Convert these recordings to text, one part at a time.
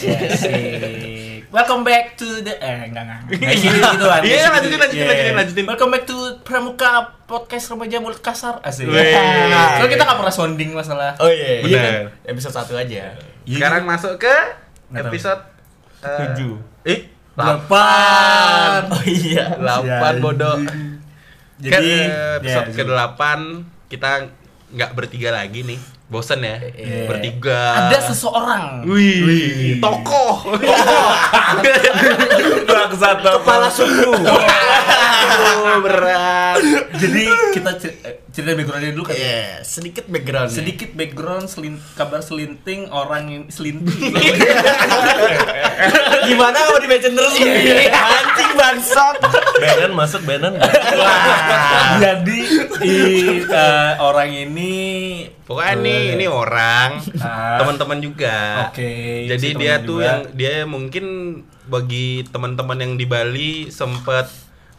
Asik. Welcome back to the eh enggak enggak. Gitu gituan. Iya, lanjutin, lanjutin, Yeah. lanjutin, lanjutin. Welcome back to Pramuka Podcast Remaja Mulut Kasar. Asik. Soalnya kita enggak pernah sounding masalah. Oh iya, iya Bener. kan? Episode 1 aja. Sekarang masuk ke episode eh, Tujuh. Eh, Delapan. Oh iya. 8 bodoh. Jadi kan eh, episode ya, ke-8 kita nggak bertiga lagi nih. Bosen ya? Iya. Bertiga. ada seseorang Wih, tokoh. bangsat Kepala suku. Aduh, berat. Jadi kita cer- eh, cerita backgroundnya dulu kan. Iya, sedikit background. Sedikit background selin kabar selinting orang yang selinting. Gimana kalau di mention terus? Anjing bangsat. Benan masuk Benan Jadi i, eh, orang ini Pokoknya nih ini orang Ah. teman-teman juga. Oke, Jadi si dia teman tuh juga. yang dia mungkin bagi teman-teman yang di Bali sempet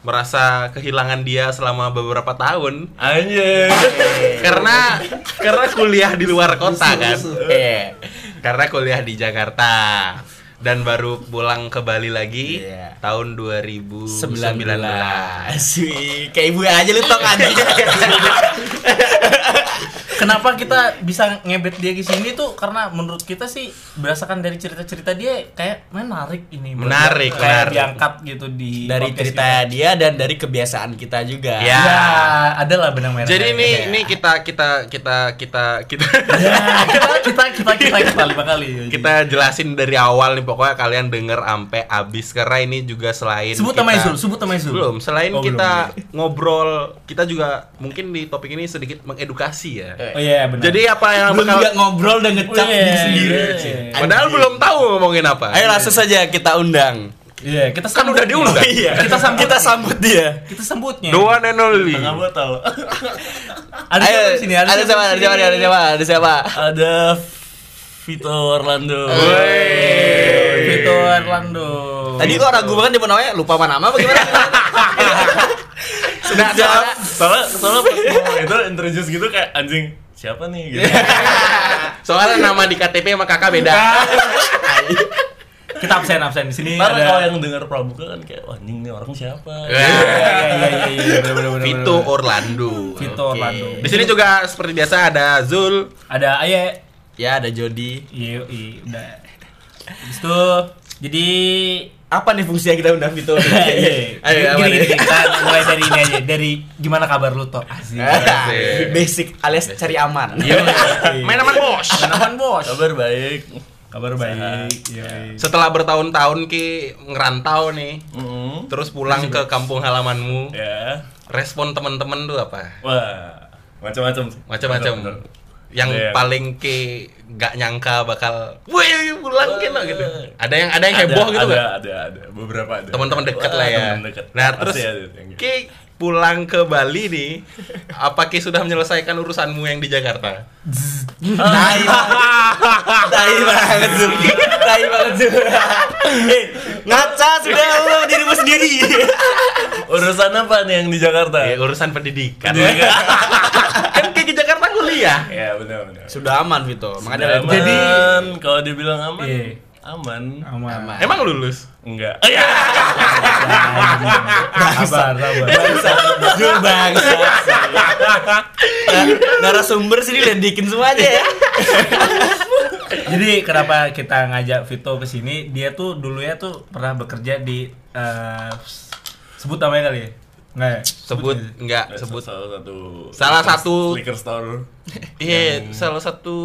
merasa kehilangan dia selama beberapa tahun Anjir karena karena kuliah di luar kota kan. Iya. Karena kuliah di Jakarta dan baru pulang ke Bali lagi Iya. tahun 2019. 19. Wih, kayak ibu aja lu tong anjing. kenapa kita bisa ngebet dia ke sini tuh karena menurut kita sih berdasarkan dari cerita-cerita dia kayak menarik ini Menarik, kayak menarik. diangkat gitu di Dari cerita kita. dia dan dari kebiasaan kita juga. Ya. ya ada lah benang merah Jadi ini Ya. ini kita kita kita kita kita ya kita kita kita kita kita lima kali kita jelasin dari awal nih pokoknya kalian denger sampai habis karena ini juga selain sebut kita- nama Izul sebut nama Izul belum selain Oh, kita belum. ngobrol kita juga mungkin di topik ini sedikit mengedukasi ya oh iya benar jadi apa yang Belum bakal juga ngobrol dan ngecap Iya, diri sendiri. iya. padahal Anjing. belum tahu ngomongin apa Ayo langsung saja kita undang. iya kita Kan sambut udah diundang. Iya, kita sambut kita sambut dia. kita sambutnya dua nenoli Tengah botol ada Ayo, siapa di sini ada siapa? Ada siapa? Ada siapa? Ada siapa? Ada Vito Orlando Woi, Vito Orlando Tadi kok ragu banget dia mau namanya lupa apa nama apa gimana? Nah, soalnya, soalnya, soalnya pas itu introduce gitu kayak anjing siapa nih gitu. soalnya nama di KTP sama kakak beda kita absen absen di sini Ntar ada kalau yang denger Pramuka kan kayak wah anjing nih orang siapa. Iya, iya, iya, iya, iya, Vito. Orlando Vito. Orlando di sini juga seperti biasa ada Zul ada Aye Ya ada Jody. iya iya udah Habis itu jadi Apa nih fungsi yang kita undang Vito? Iya, Ayo, apa gini, nih? gini, kita mulai dari ini aja dari gimana kabar lu toh asik Asik. Basic alias cari aman. Iya. main aman bos Kenapan bos Kabar baik. kabar baik iya setelah bertahun-tahun ki ngerantau nih Mm terus pulang ke kampung halamanmu Ya. respon teman-teman tuh apa Wah, macam-macam macam-macam. Yang Iya. paling ke nggak nyangka bakal wih pulang gitu gitu ada yang ada yang heboh ada, gitu ada, nggak ada, ada, beberapa ada. teman-teman dekat lah ya dekat. nah terus ki pulang ke Bali nih apa ki sudah menyelesaikan urusanmu yang di Jakarta Tai Tai banget Zul. Tai banget Zul. Eh, ngaca sudah lu dirimu sendiri. Urusan apa nih yang di Jakarta? ya, urusan pendidikan Pendidikan. kan ki di Jakarta kuliah Ya benar benar. Sudah aman Vito. Makanya Aman. Jadi- kalau dibilang aman, Iya. aman. aman Aman. emang lulus Enggak. sabar sabar bangsa. Zul bangsa. Nah, narasumber sini ledekin semua aja ya. Jadi kenapa kita ngajak Vito ke sini? Dia tuh dulunya tuh pernah bekerja di eh, sebut namanya kali ya? Nggak ya? sebut enggak sebut salah satu Salah satu- liquor store. iya salah satu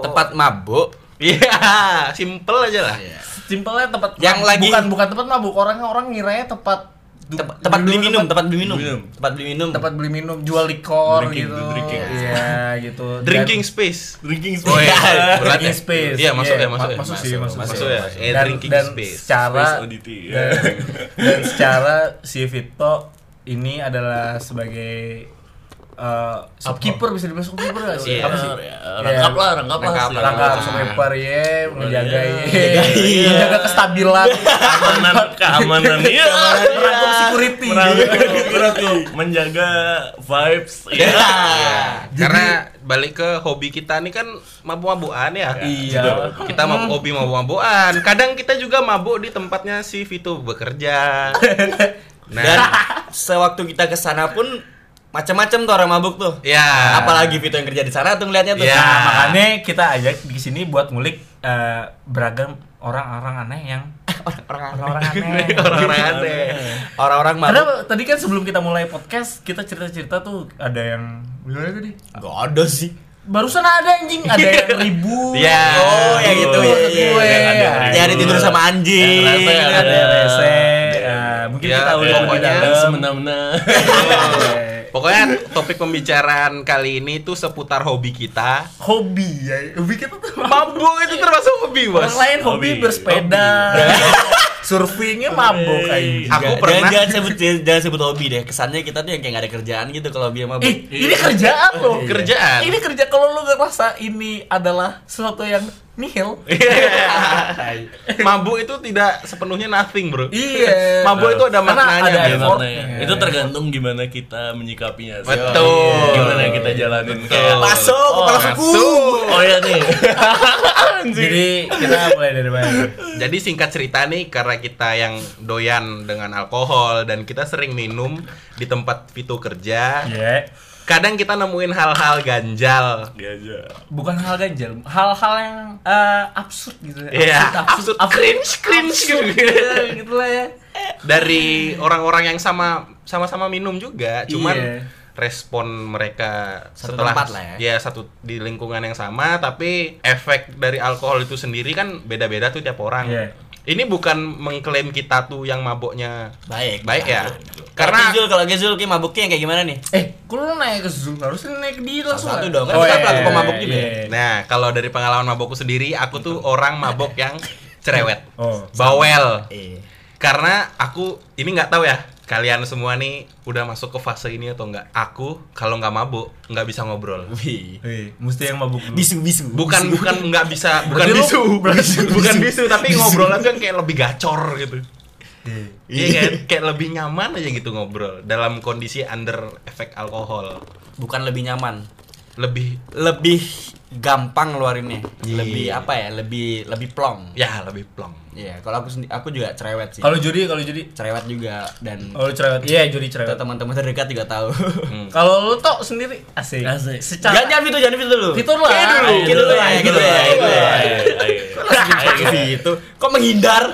Tempat mabuk. iya simple aja lah Simpelnya tempat Yang mabuk. lagi- bukan bukan tempat mabuk. Orang orang ngiranya tempat Tempat, tempat beli minum, tempat beli minum. Minum. Tempat beli minum. tempat beli minum, jual likor Drinking, gitu. drinking. Iya, gitu. Dan- drinking space Drinking Oh iya, Iya, drinking ya? space. Iya, masuk Iya, ya, masuk ya. masuk sih, Masuk, masuk, masuk ya. Eh, dan, drinking dan space. secara Space oddity, ya. dan, dan secara si Vito ini adalah sebagai uh, shopkeeper bisa dibilang shopkeeper nggak sih? Iya. Apa sih? Ya, rangkap lah, rangkap lah. Rangkap, sih. Rangkap shopkeeper ya, menjaga Iya. ya, Iya. menjaga kestabilan, keamanan keamanan iya merangkap security. Security. menjaga vibes iya karena balik ke hobi kita nih kan mabuk-mabukan ya. Iya. Kita mabuk hobi mabuk-mabukan. Kadang kita juga mabuk di tempatnya si Vito bekerja. Nah, Dan sewaktu kita ke sana pun macam-macam tuh orang mabuk tuh. ya. Apalagi Vito yang kerja di sana tuh ngeliatnya tuh. Ya. Nah, makanya kita ajak di sini buat ngulik eh, beragam orang-orang aneh yang Orang-orang aneh. Orang-orang aneh. orang-orang Karena mabuk. tadi kan sebelum kita mulai podcast kita cerita-cerita tuh ada yang gimana tadi? Gak ada sih. Barusan ada anjing, ada yang ribut. Iya. Oh, yang gitu ya. Gue, iya, iya. yang ada Yang ada tidur sama anjing. Yang rese, ada mungkin Ya, kita udah lebih pokoknya semena-mena. Pokoknya topik pembicaraan kali ini tuh seputar hobi kita. hobi ya. Hobi kita tuh Mabuk itu termasuk hobi, Bos. Orang lain hobi, Hobi, bersepeda. Surfingnya mabuk anjing. Aku Jangan- pernah- jangan sebut jangan sebut hobi deh. Kesannya kita tuh yang kayak gak ada kerjaan gitu kalau dia mabuk. Eh, ini kerjaan loh. Kerjaan. Ini kerja kalau lu ngerasa ini adalah sesuatu yang nihil. Mabuk itu tidak sepenuhnya nothing, Bro. Iya. Mabuk itu ada maknanya. ada Bro. Iya. Iya. Itu tergantung gimana kita menyikapinya. sih. Betul. Gimana kita jalanin kayak Masuk kepala suku. Oh ya nih. Jadi kita mulai dari mana? Jadi singkat cerita nih karena kita yang doyan dengan alkohol dan kita sering minum di tempat Vito kerja. Iya. Kadang kita nemuin hal-hal ganjal. Aja. Bukan hal ganjal, hal-hal yang eh, absurd gitu. Iya, absurd, cringe, cringe gitu. Iya, gitu lah ya. Dari orang-orang yang sama sama-sama minum juga, cuman Iya. respon mereka Satu setelah tempat lah ya. satu di lingkungan yang sama tapi efek dari alkohol itu sendiri kan beda-beda tuh tiap orang. Iya. Ini bukan mengklaim kita tuh yang maboknya Baik. baik ya. Karena Zul kalau Gezul kayak mabuknya yang kayak gimana nih? Eh, lu naik ke Zoom? Harusnya naik ke dia langsung. Satu lah. dong, kan kita pelaku pemabuk juga ya. iya. Nah, kalau dari pengalaman mabokku sendiri, aku tuh orang mabok yang cerewet, Oh. bawel. Karena aku ini nggak tahu ya, kalian semua nih udah masuk ke fase ini atau enggak. Aku kalau nggak mabuk nggak bisa ngobrol. Wih. Wih, mesti yang mabuk dulu. Bisu bisu. Bukan bukan nggak bisa, bukan bisu, berarti bukan bisu. bisu, tapi ngobrol aja kayak lebih gacor gitu. Iya. Iya kan, kayak lebih nyaman aja gitu ngobrol dalam kondisi under efek alkohol. Bukan lebih nyaman. Lebih Lebih gampang ngeluarinnya. Iya. Lebih apa ya? Lebih lebih plong. ya lebih plong. Iya, kalau aku sendi- aku juga cerewet sih. Kalau judi, kalau judi. cerewet juga dan Oh, lu cerewet. Iya, judi kita cerewet. teman-teman terdekat juga tahu. Hmm. Kalau lu tok sendiri asik. Asik. Secara jangan jangan itu, jangan itu dulu. Fitur lah. Kayak dulu, kayak dulu ya, kayak dulu ya, ya. Kayak gitu. Kok menghindar?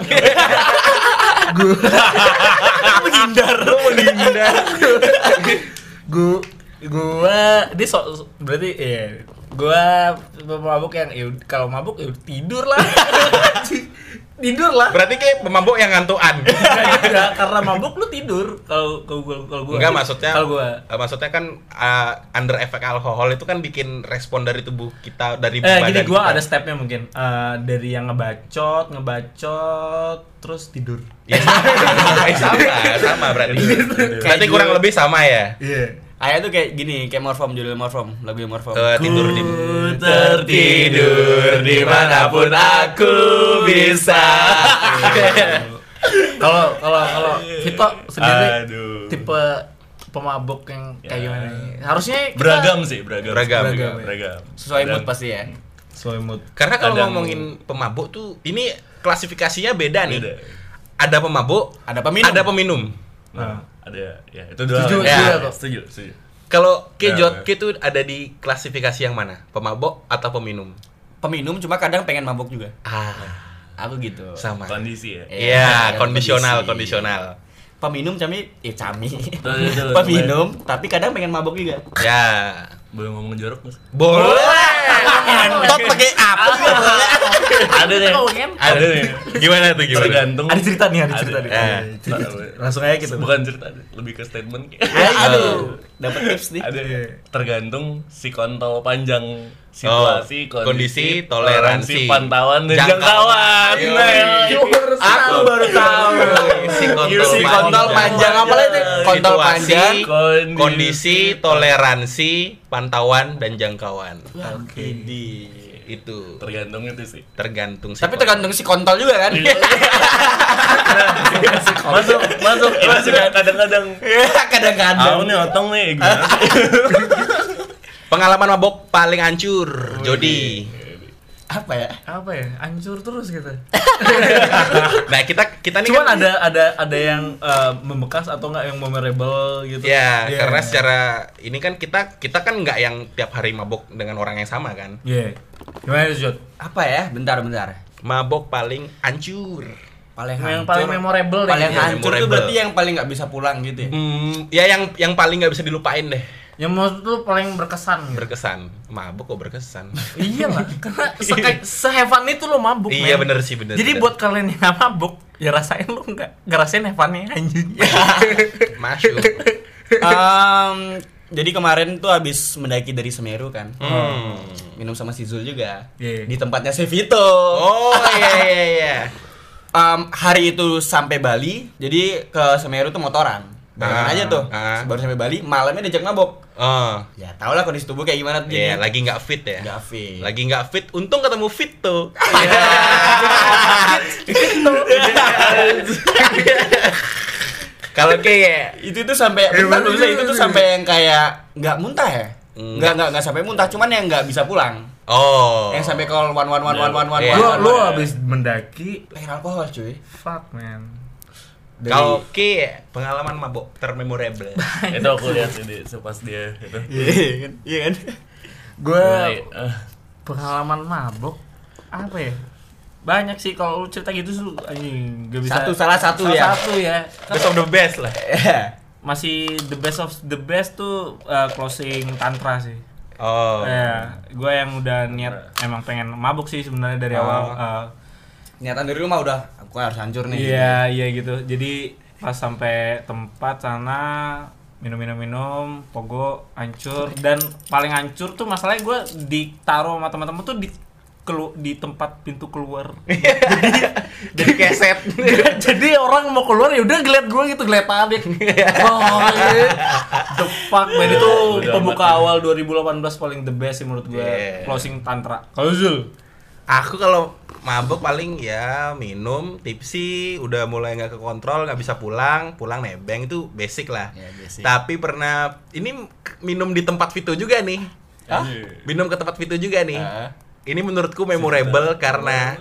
Kok menghindar? menghindar. gua gua dia so, so- berarti iya. Gua mabuk yang ya kalau mabuk ya tidur lah. Tidur lah. Berarti kayak pemabuk yang ngantuan. Enggak juga, karena mabuk lu tidur. Kalau kalau gua kalau gua. Enggak maksudnya kalau gua. eh, maksudnya kan uh, under efek alkohol itu kan bikin respon dari tubuh kita dari eh badan gini gua kita. ada stepnya mungkin. Eh, dari yang ngebacot ngebacot terus tidur. Ya, sama, sama berarti. Berarti kurang lebih sama ya. iya Ayah tuh kayak gini, kayak morfom judul morfom, lagu morfom. Eh, tidur di tertidur di mana pun aku bisa. kalau kalau kalau Vito sendiri Aduh. tipe pemabuk yang kayak Ya. gimana nih? harusnya kita Beragam sih, beragam. Beragam. Beragam, ya. Beragam. Sesuai mood pasti ya. sesuai mood Karena kalau Kadang- ngomongin pemabuk tuh ini klasifikasinya beda nih. Beda. Ada pemabuk, Ada peminum. ada peminum. Nah, ada ya itu dua. Setuju, hal. setuju Ya, atau? setuju, setuju. Kalau Ya, kejot ya. itu ada di klasifikasi yang mana? Pemabuk atau peminum? Peminum cuma kadang pengen mabuk juga. Ah, Aku gitu. sama. Kondisi ya. Iya, ada kondisional, kondisi. kondisional. Peminum cami, eh cami. Peminum, tapi kadang pengen mabuk juga. Ya. Boleh ngomong jorok mas? Boleh. Entot pakai apa boleh. ada nih. Ada nih. Gimana tuh gimana? Tergantung. ada cerita nih ada cerita nih Eh. Langsung aja gitu Bukan cerita, lebih ke statement. Aduh, dapat tips nih. ada tergantung si kontol panjang situasi, Oh, kondisi, toleransi, pantauan dan jangkauan. Aku baru tahu. Si kontol, Si kontol panjang apa lagi? Kontol panjang. Kondisi. kondisi, toleransi, pantauan dan jangkauan. Oke. Itu tergantung itu sih. tergantung si Tapi kontol. tergantung si kontol juga kan. masuk, masuk. Ini juga kadang-kadang. Kadang-kadang. Aku nih otong nih. Gimana? Pengalaman mabok paling hancur, Jody. Apa ya? Apa ya? Hancur terus gitu. Nah, kita kita nih Cuman kan ada ada ada yang eh, membekas atau enggak yang memorable gitu. Ya, Iya. karena secara ini kan kita kita kan nggak yang tiap hari mabok dengan orang yang sama kan. Iya. Gimana tuh, Jod? Apa ya? Bentar, bentar. Mabok paling hancur. Paling Yang paling memorable deh. paling Iya, hancur tuh memorable. berarti yang paling nggak bisa pulang gitu ya. Hmm, ya yang yang paling nggak bisa dilupain deh. Yang menurut lu paling berkesan gitu. Berkesan. Mabok kok berkesan. Iya lah, karena seka- sehevan itu lo mabuk Iya, men. bener sih, bener, Jadi bener. buat kalian yang mabuk, ya rasain lo nggak ngerasain hevannya anjing. Masuk. Em, jadi kemarin tuh habis mendaki dari Semeru kan. Hmm. Minum sama si Zul juga. Iya. Di tempatnya Sevito. Oh iya iya iya. Em, hari itu sampai Bali, jadi ke Semeru tuh motoran. Barengan Ah, aja tuh. ah. Baru sampai Bali, malamnya diajak mabok. Oh. Ya tau lah kondisi tubuh kayak gimana tuh. Iya, jadinya. lagi nggak fit ya. Nggak fit. Lagi nggak fit. Untung ketemu fit tuh. Kalau kayak itu tuh sampai bentar dulu, itu tuh sampai yang kayak nggak muntah ya Hmm. nggak nggak nggak sampai muntah cuman yang nggak bisa pulang oh. yang sampai call one one one one one one Iya. Lu one lu habis mendaki, Pengen alkohol cuy fuck man. Dari- Kalau Ki pengalaman mabok termemorable. itu aku lihat ini sepas dia itu. iya kan iya kan Gue eh, pengalaman mabuk apa ya? Banyak sih kalau lu cerita gitu tuh anjing gak bisa. Satu, salah satu salah ya. Satu ya. Best of the best lah. Masih the best of the best tuh uh, closing tantra sih. Oh. Ya, gue yang udah niat emang pengen mabuk sih sebenarnya dari Oh. awal. uh, niatan dari rumah udah aku harus hancur nih Iya, iya gitu. Jadi pas sampai tempat sana minum-minum-minum, pogo hancur dan paling hancur tuh masalahnya gue ditaruh sama teman-teman tuh di kelu di tempat pintu keluar. Jadi keset. Jadi orang mau keluar ya udah ngeliat gue gitu, ngeliat panik. Oh, iya. the fuck man itu pembuka awal 2018 paling the best sih menurut gue. Yeah. Closing tantra. Kalau Zul? Aku kalau mabok paling ya minum, tipsi, udah mulai nggak kekontrol, nggak bisa pulang, pulang nebeng itu basic lah. Ya, basic. Tapi pernah ini minum di tempat Vito juga nih. Hah? Minum ke tempat Vito juga nih. Ini menurutku memorable karena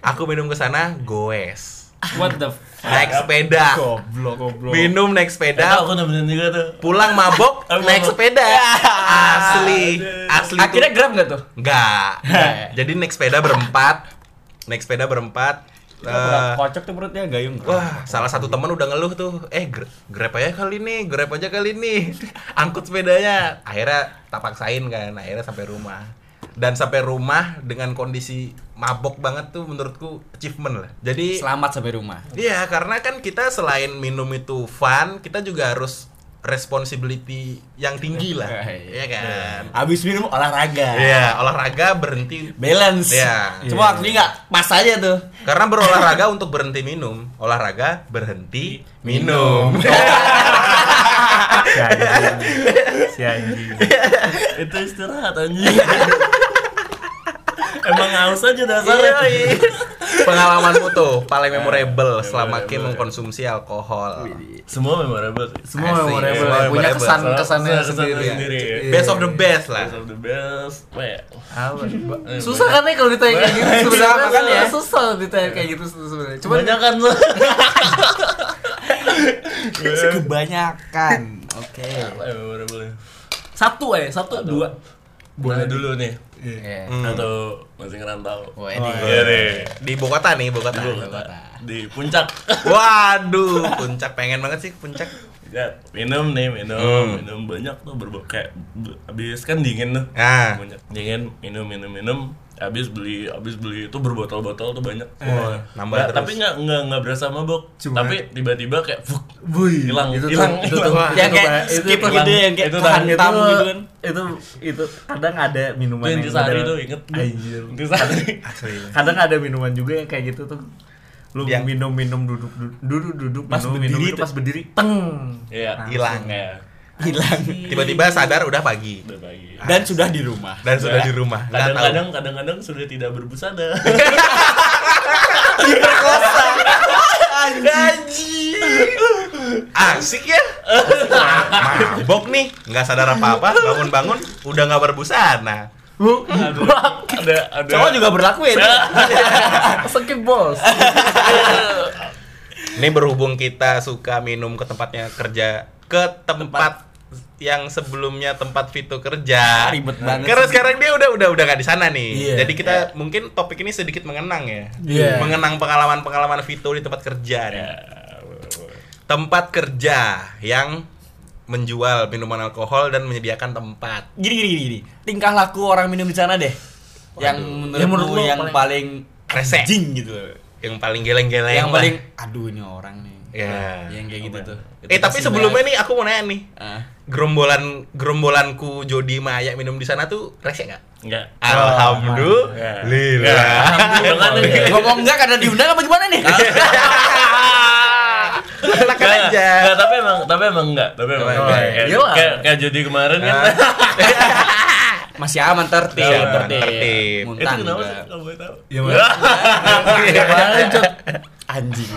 aku minum ke sana goes. What the fuck? Naik sepeda. Goblok, goblok. Minum naik sepeda, aku nemenin juga tuh. pulang mabok naik sepeda. Asli, asli tuh. akhirnya grab nggak tuh Enggak. Jadi naik sepeda berempat. Naik sepeda berempat. eh, kocok tuh perutnya gayung Wah, salah satu teman udah ngeluh tuh. Eh, gr- grab aja kali nih, grab aja kali nih. Angkut sepedanya. Akhirnya tak paksain kan, akhirnya sampai rumah. Dan sampai rumah dengan kondisi mabok banget tuh menurutku achievement lah. Jadi selamat sampai rumah Iya, karena kan kita selain minum itu fun, kita juga harus responsibility yang tinggi lah. Iya kan? habis minum olahraga Iya, olahraga berhenti balance Iya. cuma waktunya nggak pas aja tuh Karena berolahraga untuk berhenti minum, olahraga berhenti minum. anjing. Si anjing. Itu istirahat anjing. Emang haus aja dasarnya. Iya, Pengalamanmu tuh paling memorable selama memorable. Kim mengkonsumsi alkohol. Semua memorable sih. Semua Asik, memorable. semua ya. Punya memorable. kesan kesannya kesan sendiri. sendiri. Iya. Best of the best lah. Best of the best. Apa ya? Eh, Susah kan nih kalau ditanya kayak gitu Susah sebenarnya makanya. susah ditanya kayak gitu sebenarnya. Cuman Banyak kan lu. kebanyakan oke ya satu eh, satu, dua. Boleh dulu nih. Iya. Hmm. Atau masih ngerantau. Oh, ini Iya deh. Di ibu kota nih, ibu kota. Di kota. Di puncak. Waduh, puncak pengen banget sih puncak. Ya, minum nih, minum, Hmm. minum banyak tuh berbo kayak b- habis kan dingin tuh. Ah. Banyak. Dingin, minum, minum, minum. Habis beli, habis beli itu berbotol-botol tuh banyak. Wah, nambah Nggak, terus. Tapi nggak nggak nggak berasa mabok. Cuma- Tapi tiba-tiba kayak fuk, Wih, hilang, itu tuh- hilang, itu tuh- hilang. yang itu kayak itu skip tuh- gitu yang kayak itu tamu itu, gitu kan itu itu kadang ada minuman Itu yang intisari bener- tuh inget. Anjir. Kadang ada minuman juga yang kayak gitu tuh lu Yang- minum minum duduk duduk duduk duduk Pas minum, berdiri minum, tuh. pas berdiri teng Iya, Hilang. Kayak hilang Tiba-tiba sadar udah pagi udah pagi. dan sudah di rumah dan sudah di rumah. Kadang-kadang kadang-kadang sudah tidak berbusana. Asik ya? Mabok nih, nggak sadar apa-apa, bangun-bangun udah nggak berbusana. ada ada Cowok juga berlaku ya. Sakit bos. Ini berhubung kita suka minum ke tempatnya kerja ke tempat, yang sebelumnya tempat Vito kerja. Ribet banget Karena sih. sekarang dia udah udah udah gak di sana nih. Iya. Jadi kita mungkin topik ini sedikit mengenang ya. Iya. Mengenang pengalaman-pengalaman Vito di tempat kerja nih. Ya, Tempat kerja yang menjual minuman alkohol dan menyediakan tempat. Gini gini gini. Tingkah laku orang minum di sana deh. Yang menurut, Yang menurut lu lu yang paling- paling Rese. gitu. Yang paling geleng-geleng. yang paling aduh ini orang nih. Ya. Yang kayak gitu tuh. Eh tapi sebelumnya nih aku mau nanya nih. Ah. Gerombolan gerombolanku Jody Maya minum di sana tuh rese nggak? enggak Alhamdulillah. Dengan Ngomong enggak karena diundang apa gimana nih? Nggak, aja. nggak, tapi emang tapi emang enggak tapi emang Oh, enggak. iya. Kayak- kayak jadi kemarin kan Ah. Masih aman tertib. Aman, tertib. tertib. itu kenapa sih kalau boleh tahu Ya Gimana Jod? Anjing.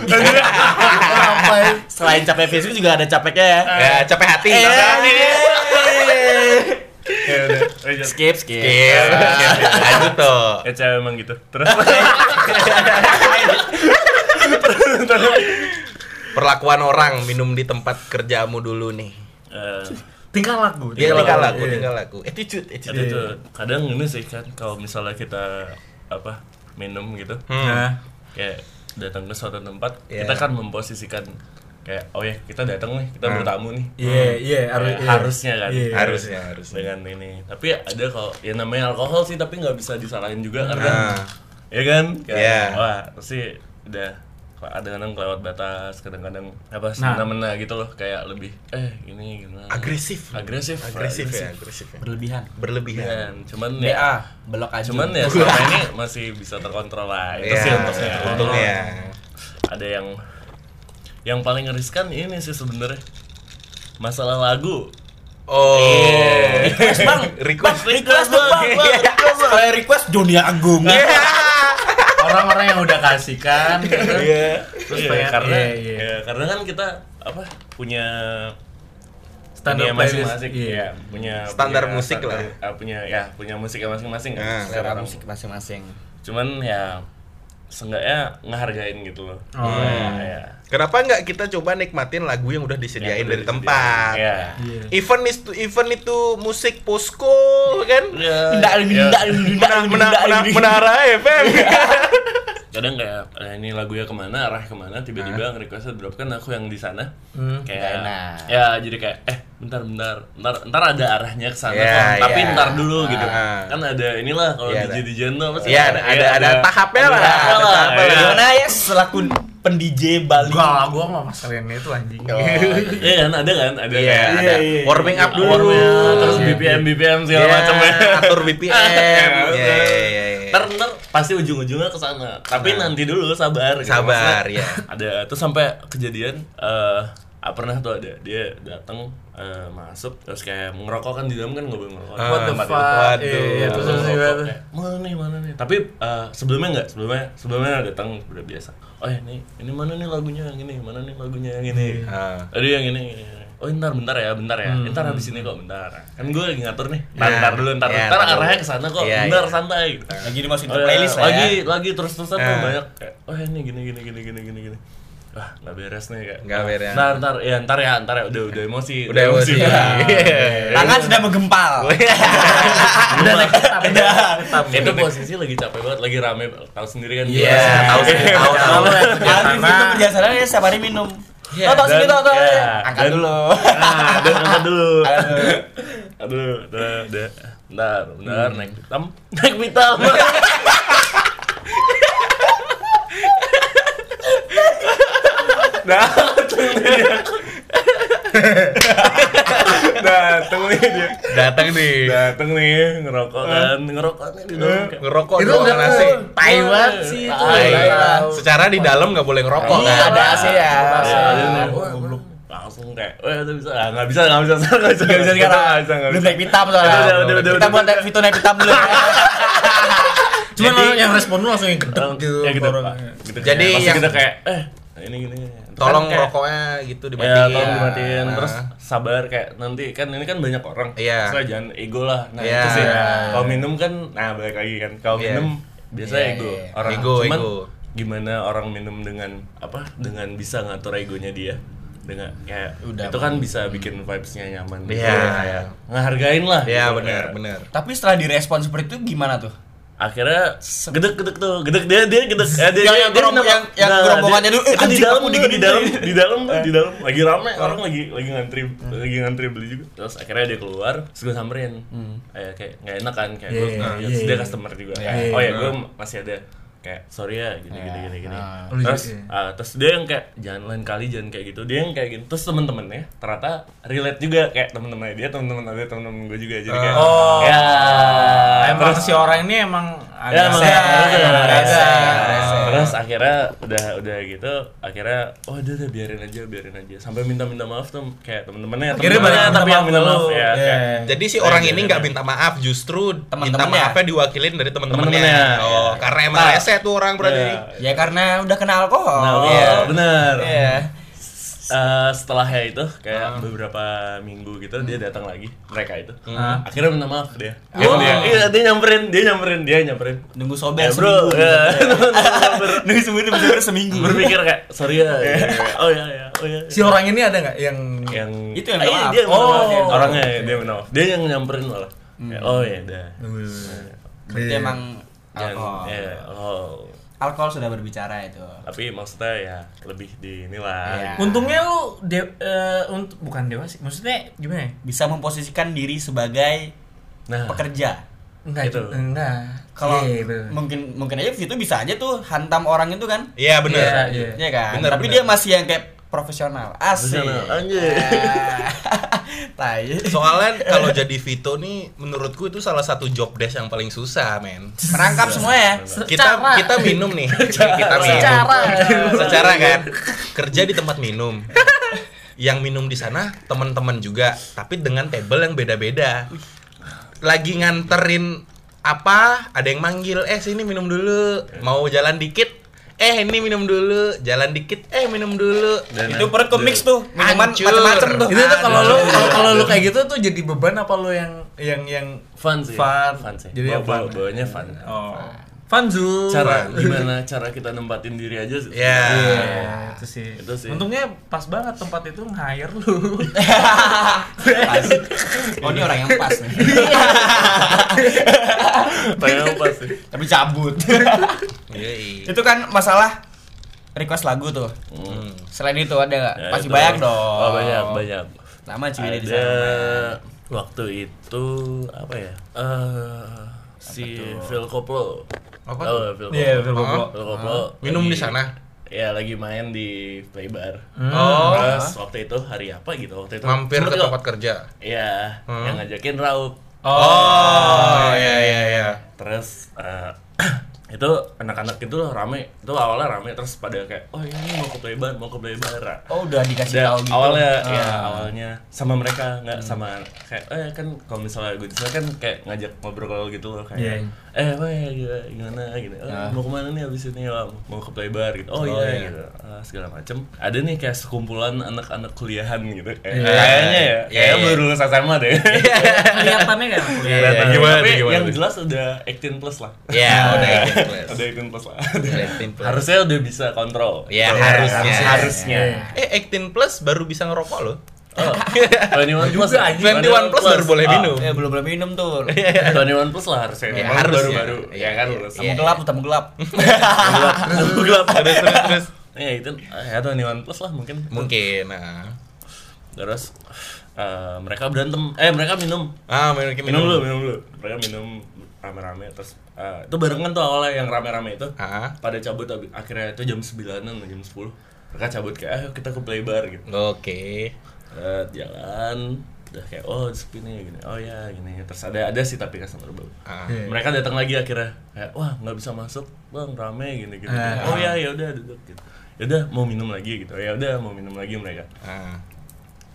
Selain capek fisik juga ada capeknya ya. Ya capek hati. Eh. ya udah lanjut. Skip skip. Iya. Lanjut tuh. ya cewek emang gitu terus Perlakuan orang minum di tempat kerjamu dulu nih. eh, Tingkah laku. Dia tinggal laku, Iya. tinggal laku. Attitude, ada attitude. tuh kadang ini sih kan kalau misalnya kita apa minum gitu Hmm. Nah, kayak datang ke suatu tempat Iya. kita kan memposisikan kayak oh ya kita datang nih kita Hmm. bertamu nih Iya, iya, harus Kayak iya. harusnya kan Iya. Harusnya, harusnya. dengan ini tapi ada kalau ya namanya alkohol sih tapi nggak bisa disalahin juga karena Nah. ya kan kayak, Iya. wah pasti udah ada kadang kelewat batas kadang-kadang apa Nah. semena-mena gitu loh kayak lebih eh ini gimana Agresif. agresif Agresif ya, agresif ya. Berlebihan. Berlebihan. Dan cuman BA, ya belok aja. cuman ya selama ini masih bisa terkontrol lah itu sih Iya, untungnya untungnya. ada yang yang paling riskan ini sih sebenarnya masalah lagu Oh. Request bang, Request. request dong bang. Saya request Joni Agung. Orang-orang yang udah kasihkan gitu. Iya. Terus Iya, pengen- karena iya, iya. ya, karena kan kita apa punya Standar masing-masing Iya. ya, punya Standar punya musik standar- lah. ah, punya ya punya musiknya masing-masing kan Nah, Selera orang. musik masing-masing. cuman ya seenggaknya ngehargain gitu loh Oh. Ya, ya. Kenapa nggak kita coba nikmatin lagu yang udah disediain Yang udah dari disediain. tempat? Iya. Iya. Event itu event itu musik posko kan? Tidak, tidak, tidak, Mena- mena- menara FM. kadang kayak eh, ini lagunya ke mana arah ke mana tiba-tiba nge-request drop kan aku yang di sana Hmm. Kayak enak. ya jadi kayak eh bentar bentar ntar ntar ada arahnya ke sana Ya, kok, tapi ya. ntar dulu gitu Ah. kan ada inilah kalau Iya, di ada. DJ DJ tuh apa sih? Iya, ada- ada- ada tahapnya ada lah, tahapnya ada lah, tahapnya ya. lah. Gimana ya selaku pen DJ Bali? Gua lah, gua mah masalahin itu anjing. Iya kan ada kan ada Iya, kayak ada iya. warming up dulu. warming up, terus Iya. BPM BPM segala Iya, macam ya atur BPM. Iya, iya, iya, iya. ntar ntar pasti ujung-ujungnya ke sana tapi Nah. nanti dulu sabar gitu. Sabar, ya. ada tuh sampai kejadian eh ah, pernah tuh ada dia datang eh, masuk terus kayak ngerokok kan di dalam kan nggak boleh ngerokok Ah, What the fuck? itu. Waduh. Iya, iya, terus ngerokok, gimana? kayak, mana nih mana nih tapi eh, sebelumnya nggak sebelumnya sebelumnya datang udah biasa oh ini ini mana nih lagunya yang ini mana nih lagunya yang ini Ah. Tadi yang ini. Oh ntar bentar ya, bentar ya. Ntar habis ini kok bentar. Kan gue lagi ngatur nih. Ntar, Ya. ntar dulu, ntar, Ya, ntar ntar dulu. arahnya ke sana kok. Iya, bentar iya. santai gitu. Lagi dimasukin Oh, ke ya, playlist lah lagi, ya. lagi terus terusan tuh Ah. banyak kayak, oh ini gini gini gini gini gini gini. Wah nggak beres nih kayak. Nggak beres. Ntar ntar ya ntar ya ntar ya udah udah emosi. Udah emosi. Udah. Iya. Tangan sudah menggempal. Udah naik hitam. Itu posisi lagi capek banget, lagi rame, tahu sendiri kan. Iya, tahu sendiri, tahu, tahu. Sana, itu biasanya ya setiap hari minum. Iya, Tahu tahu sini dan- tahu tahu. iya, Angkat dan- dulu. Nah, dan angkat dulu. Aduh. Aduh, udah, udah. Bentar, bentar, naik hitam. Naik hitam. Datang dia. Datang nih dia. Datang nih. Datang nih ngerokok kan, ngerokok nih di dalam. kayak- Ngerokok itu udah nasi. tai banget sih itu. Tai. Tai. Secara di dalam nggak boleh ngerokok Iya, kan? ada AC ya. Langsung kayak, oh ya udah bisa, Ah, nggak bisa, nggak bisa, nggak bisa, Gak bisa sekarang. nggak bisa, nggak Udah bisa. naik hitam soalnya. Udah, udah, udah, Kita udah, buat udah. Vito naik hitam dulu. Cuman yang respon lu langsung yang gedek gitu. ya gitu, gitu Jadi yang- kita kayak eh ini gini Itu Tolong kan kayak- rokoknya gitu Ya, dimatiin. tolong dimatiin Nah. terus sabar kayak nanti kan ini kan banyak orang. Iya. Terus jangan ego lah. Nah, Iya. itu sih. Iya. Kalau minum kan nah balik lagi kan. Kalau Iya. minum biasanya Iya, ego. iya. Orang Ego, cuman ego. gimana orang minum dengan apa? Dengan bisa ngatur egonya dia. Dengan kayak Udah, itu kan bisa bikin vibes-nya nyaman gitu. Iya. Kayak ngehargain lah. Iya gitu. benar, benar. Tapi setelah direspon seperti itu gimana tuh? Akhirnya gedek gedek tuh gedek dia dia gedek eh, dia, Yang- dia, yang dia yang- yang Nah, gerombokannya dia- dulu, eh, di dalam diginiin di dalam di dalam di dalam. Lagi rame orang lagi lagi ngantri lagi ngantri beli juga. Terus akhirnya dia keluar terus gue samperin. Kayak kayak nggak enak kan kayak gue Iya, ya, iya, terus dia iya. customer juga. Iya, kayak iya. oh ya gue masih ada kayak sorry ya gini gini gini gini Ah. Oh, terus iya. ah, terus dia yang kayak jangan lain kali jangan kayak gitu dia yang kayak gitu terus temen-temennya ternyata relate juga kayak temen-temennya dia temen-temen ada temen-temen gue juga jadi kayak Oh. ya Emang terus si orang ini emang Ya, agak rese, agak rese. rese. Terus akhirnya udah udah gitu, akhirnya oh udah udah biarin aja, biarin aja. Sampai minta-minta maaf tuh kayak temen-temennya, Akhirnya temen-temennya balik tapi minta yang minta maaf ya. Iya. kayak- Jadi si orang iya, ini iya. nggak minta maaf, justru minta Teman-temannya. maafnya diwakilin dari teman-temannya. Teman-temannya, Oh, iya. karena emang Nah. rese tuh orang berarti. Iya. Ya karena udah kena alkohol. Nah, oh, Iya. benar. Iya. Eh, setelahnya itu kayak beberapa minggu gitu dia datang lagi mereka itu Hmm. akhirnya minta maaf dia dia, dia, iya, dia nyamperin dia nyamperin dia nyamperin Nunggu sober Eh, bro seminggu. ya, nyamper. Nunggu seminggu nunggu sober seminggu. berpikir kayak sorry ya, ya, ya. oh ya ya oh ya Si orang ini ada nggak yang yang Itu yang Ah, minta iya, maaf. dia Oh. orangnya dia minta maaf dia yang nyamperin malah Hmm. Oh ya dah Berarti emang alkohol. Ya, oh. Alkohol sudah berbicara itu. tapi maksudnya ya lebih di inilah Iya. Untungnya lu de eh, untuk bukan dewa sih. Maksudnya gimana ya? Bisa memposisikan diri sebagai nah pekerja. Enggak Itu. Enggak. Kalau Iya, bener. mungkin mungkin aja itu bisa aja tuh hantam orang itu kan. Iya benar. Iya, iya. Iya kan? Bener, Tapi bener. dia masih yang kayak profesional. Asik. Profesional, anjir. Ah. Tai. Soalnya kalau jadi Vito nih menurutku itu salah satu job desk yang paling susah, men. Merangkap semua ya. Kita Secara. kita minum nih. kita minum. Secara. Secara kan kerja di tempat minum. Yang minum di sana teman-teman juga, tapi dengan table yang beda-beda. Lagi nganterin apa? Ada yang manggil, "Eh, sini minum dulu." Mau jalan dikit, "Eh, ini minum dulu." Jalan dikit, "Eh, minum dulu." Dan- Itu perut ke mix tuh. Minuman macam-macam tuh. itu tuh kalau lu kalau kalau lu kayak gitu tuh jadi beban apa lu yang yang yang fun sih Fun. fun sih Jadi bawa, fun. bawa- bawanya fun Oh. Fanzu. cara gimana cara kita nempatin diri aja sih Ya. Iya, itu sih. Itu sih. Untungnya pas banget tempat itu nge-hire lu. Asik. Oh ini orang yang pas nih. Pengen apa Tapi cabut. Yoi. itu kan masalah request lagu tuh. Hmm. Selain itu ada nggak? Ya, Pasti banyak dong. oh banyak banyak Lama cuy di sana. waktu itu apa ya eh si Phil Koplo Apa tuh? nggak Phil Iya, Koplo? Phil Koplo. Phil Koplo Minum lagi- di sana. ya lagi main di playbar Oh. terus waktu itu hari apa gitu waktu itu Mampir ke tempat kerja. Iya, Hmm. yang ngajakin Raup. Oh, iya iya iya. Terus eh, itu anak-anak itu rame, itu awalnya rame terus pada kayak, oh ini mau ke playbar, mau ke playbar. Oh udah dikasih Dan tahu gitu. awalnya ya Ah. awalnya sama mereka nggak sama kayak eh kan kalau misalnya gue di sana kan kayak ngajak ngobrol gitu loh kayak Iya. eh weh gimana, gimana gitu "Eh, Ah. mau ke mana nih abis ini ya mau ke playbar gitu oh, Oh, iya, iya. gitu Ah, segala macem ada nih kayak sekumpulan anak-anak kuliahan gitu kayak Iya. kayaknya ya Iya, kayaknya iya. baru lulus SMA deh Kelihatannya kan Iya, Kelihatan. gimana tapi gimana yang jelas udah 18 plus lah Ya, udah itu. udah 18 plus lah Udah 18 plus. harusnya udah bisa kontrol Ya, Betul. harusnya. harusnya Eh, 18 plus baru bisa ngerokok loh. Oh, 21 plus Juga, anjing. 21 plus baru boleh Ah, minum. Ya belum boleh minum tuh. 21 plus lah harusnya. Ya, Emang harusnya. baru-baru. Ya kan lulus. Tamu gelap, tamu gelap. gelap. gelap. Terus terus terus. Ya itu ya 21 plus lah mungkin. Mungkin. Nah. Terus eh, mereka berantem. Eh mereka minum. Ah, minum Minum dulu, minum dulu. Mereka minum rame-rame terus eh, itu barengan tuh awalnya yang rame-rame itu Ah. pada cabut akhirnya itu jam 9-an jam 10 mereka cabut kayak ayo kita ke playbar gitu Oke. Eh, jalan udah kayak oh sepi nih gini oh ya gini terus ada ada sih tapi customer baru. Iya. mereka datang lagi akhirnya kayak wah nggak bisa masuk bang rame gini gini Ah. oh ya ya udah duduk gitu ya udah mau minum lagi gitu ya udah mau minum lagi mereka Ah.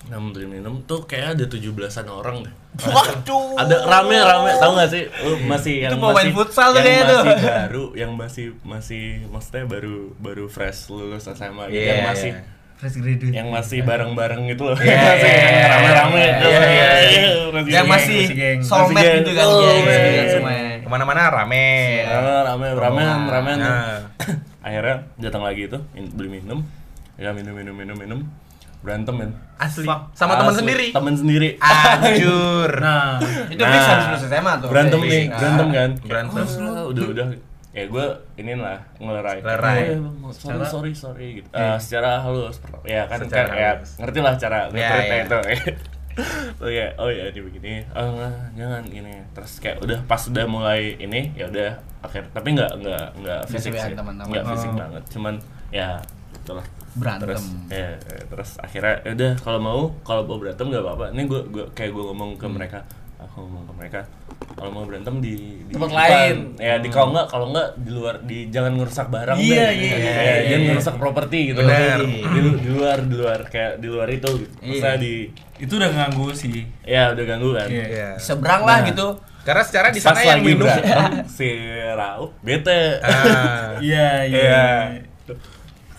Enam beli minum tuh kayak ada tujuh belasan orang deh Waduh. ada rame rame tau gak sih lu masih yang Itu mau main masih futsal tuh yang masih tuh. baru yang masih masih maksudnya baru baru fresh lulus SMA gitu Iya, yang masih iya. Fresh graduate. yang masih bareng-bareng gitu loh Iya, Masih iya, iya. rame-rame Iya, iya, iya. Masih Yang masih soulmate gitu kan. Oh, iya. Ke mana-mana rame. Ah, rame ramean ramean Nah. akhirnya datang lagi itu beli minum ya minum minum minum minum berantem men Asli. Sama teman sendiri. teman sendiri Anjur. Nah, Itu fix habis lulus SMA tuh. berantem Fix. nih Nah. berantem kan Berantem. Ah, udah udah ya gue ini lah ngelerai Ngelerai. Oh, iya, sorry sorry sorry gitu Eh, secara halus ya kan Secara kan ya ngerti lah cara Ya, nge-treatnya ya. itu oh ya oh ya ini begini oh enggak, jangan gini terus kayak udah pas udah mulai ini ya udah akhir tapi nggak nggak nggak fisik sih teman-teman. nggak fisik Oh. banget cuman ya itulah Berantem. terus ya ya, terus akhirnya ya udah kalau mau kalau mau berantem nggak apa-apa ini gue gue kayak gue ngomong ke mereka aku ngomong ke mereka kalau mau berantem di, di Tempat depan. lain. ya di kalau nggak kalau nggak di luar di jangan ngerusak barang Iya, deh. iya, Ya, iya, jangan iya. ngerusak properti gitu Benar. di, di, di luar di luar kayak di luar itu gitu. Maksudnya di itu udah nganggu sih. ya udah ganggu kan Iya. Iya. Seberang lah Nah. gitu. Karena secara di sana yang minum si Raup bete Ah. Iya, iya.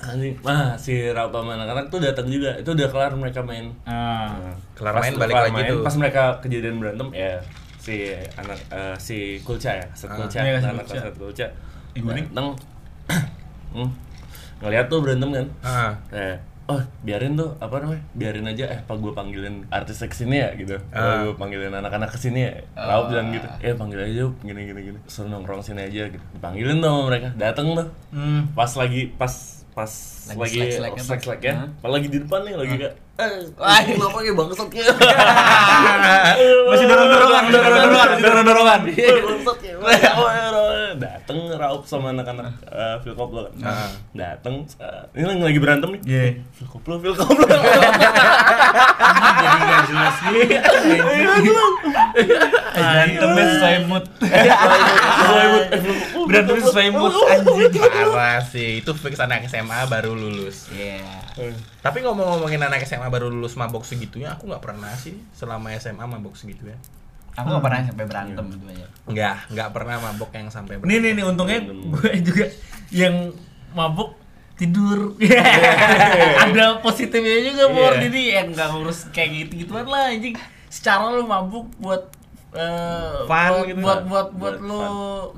Anjing, mah si Raup sama anak-anak tuh datang juga. Itu udah kelar mereka main. Ah. Kelar main, balik kelar lagi main, tuh. Pas mereka kejadian berantem ya si anak eh, si Kulca ya, Set Kulca, Iya, Set anak Kulca. Set Kulca. Ibu Ning. Datang hmm, ngeliat tuh berantem kan. Ah. Kayak oh biarin tuh apa namanya biarin aja eh pak gue panggilin artis ke sini ya gitu Ah. gue panggilin anak-anak ke sini ya Raup bilang gitu eh panggil aja gini gini gini suruh nongkrong sini aja gitu dipanggilin tuh sama mereka dateng tuh Hmm. pas lagi pas pas Lagi lagi tuh. slack slack ya pas lagi di depan nih lagi kayak eh Wah, kenapa kayak bangsat ya. Masih dorong-dorongan, dorong-dorongan, masih dorong-dorongan. bangsat ya. dateng Raup sama anak-anak eh, Philcop lo dateng eh, ini lagi, lagi berantem nih. Iya. Philcop lo Philcop lo Jadi nggak jelas gitu. Berantemnya sesuai mood. Berantemnya sesuai mood anjing. Parah sih, itu fix anak SMA baru lulus. Iya. Tapi ngomong-ngomongin anak SMA baru lulus mabok segitunya, aku nggak pernah sih selama SMA mabok segitunya. Aku gak pernah sampai berantem gitu aja. Nggak, nggak pernah mabok yang sampai Nih nih nih untungnya gue juga yang mabuk tidur. Ada positifnya juga Bor. Iya. Jadi ya nggak ngurus kayak gitu-gituan lah anjing. Secara lu mabuk buat eh, Fun buat, gitu. buat buat buat Buat lu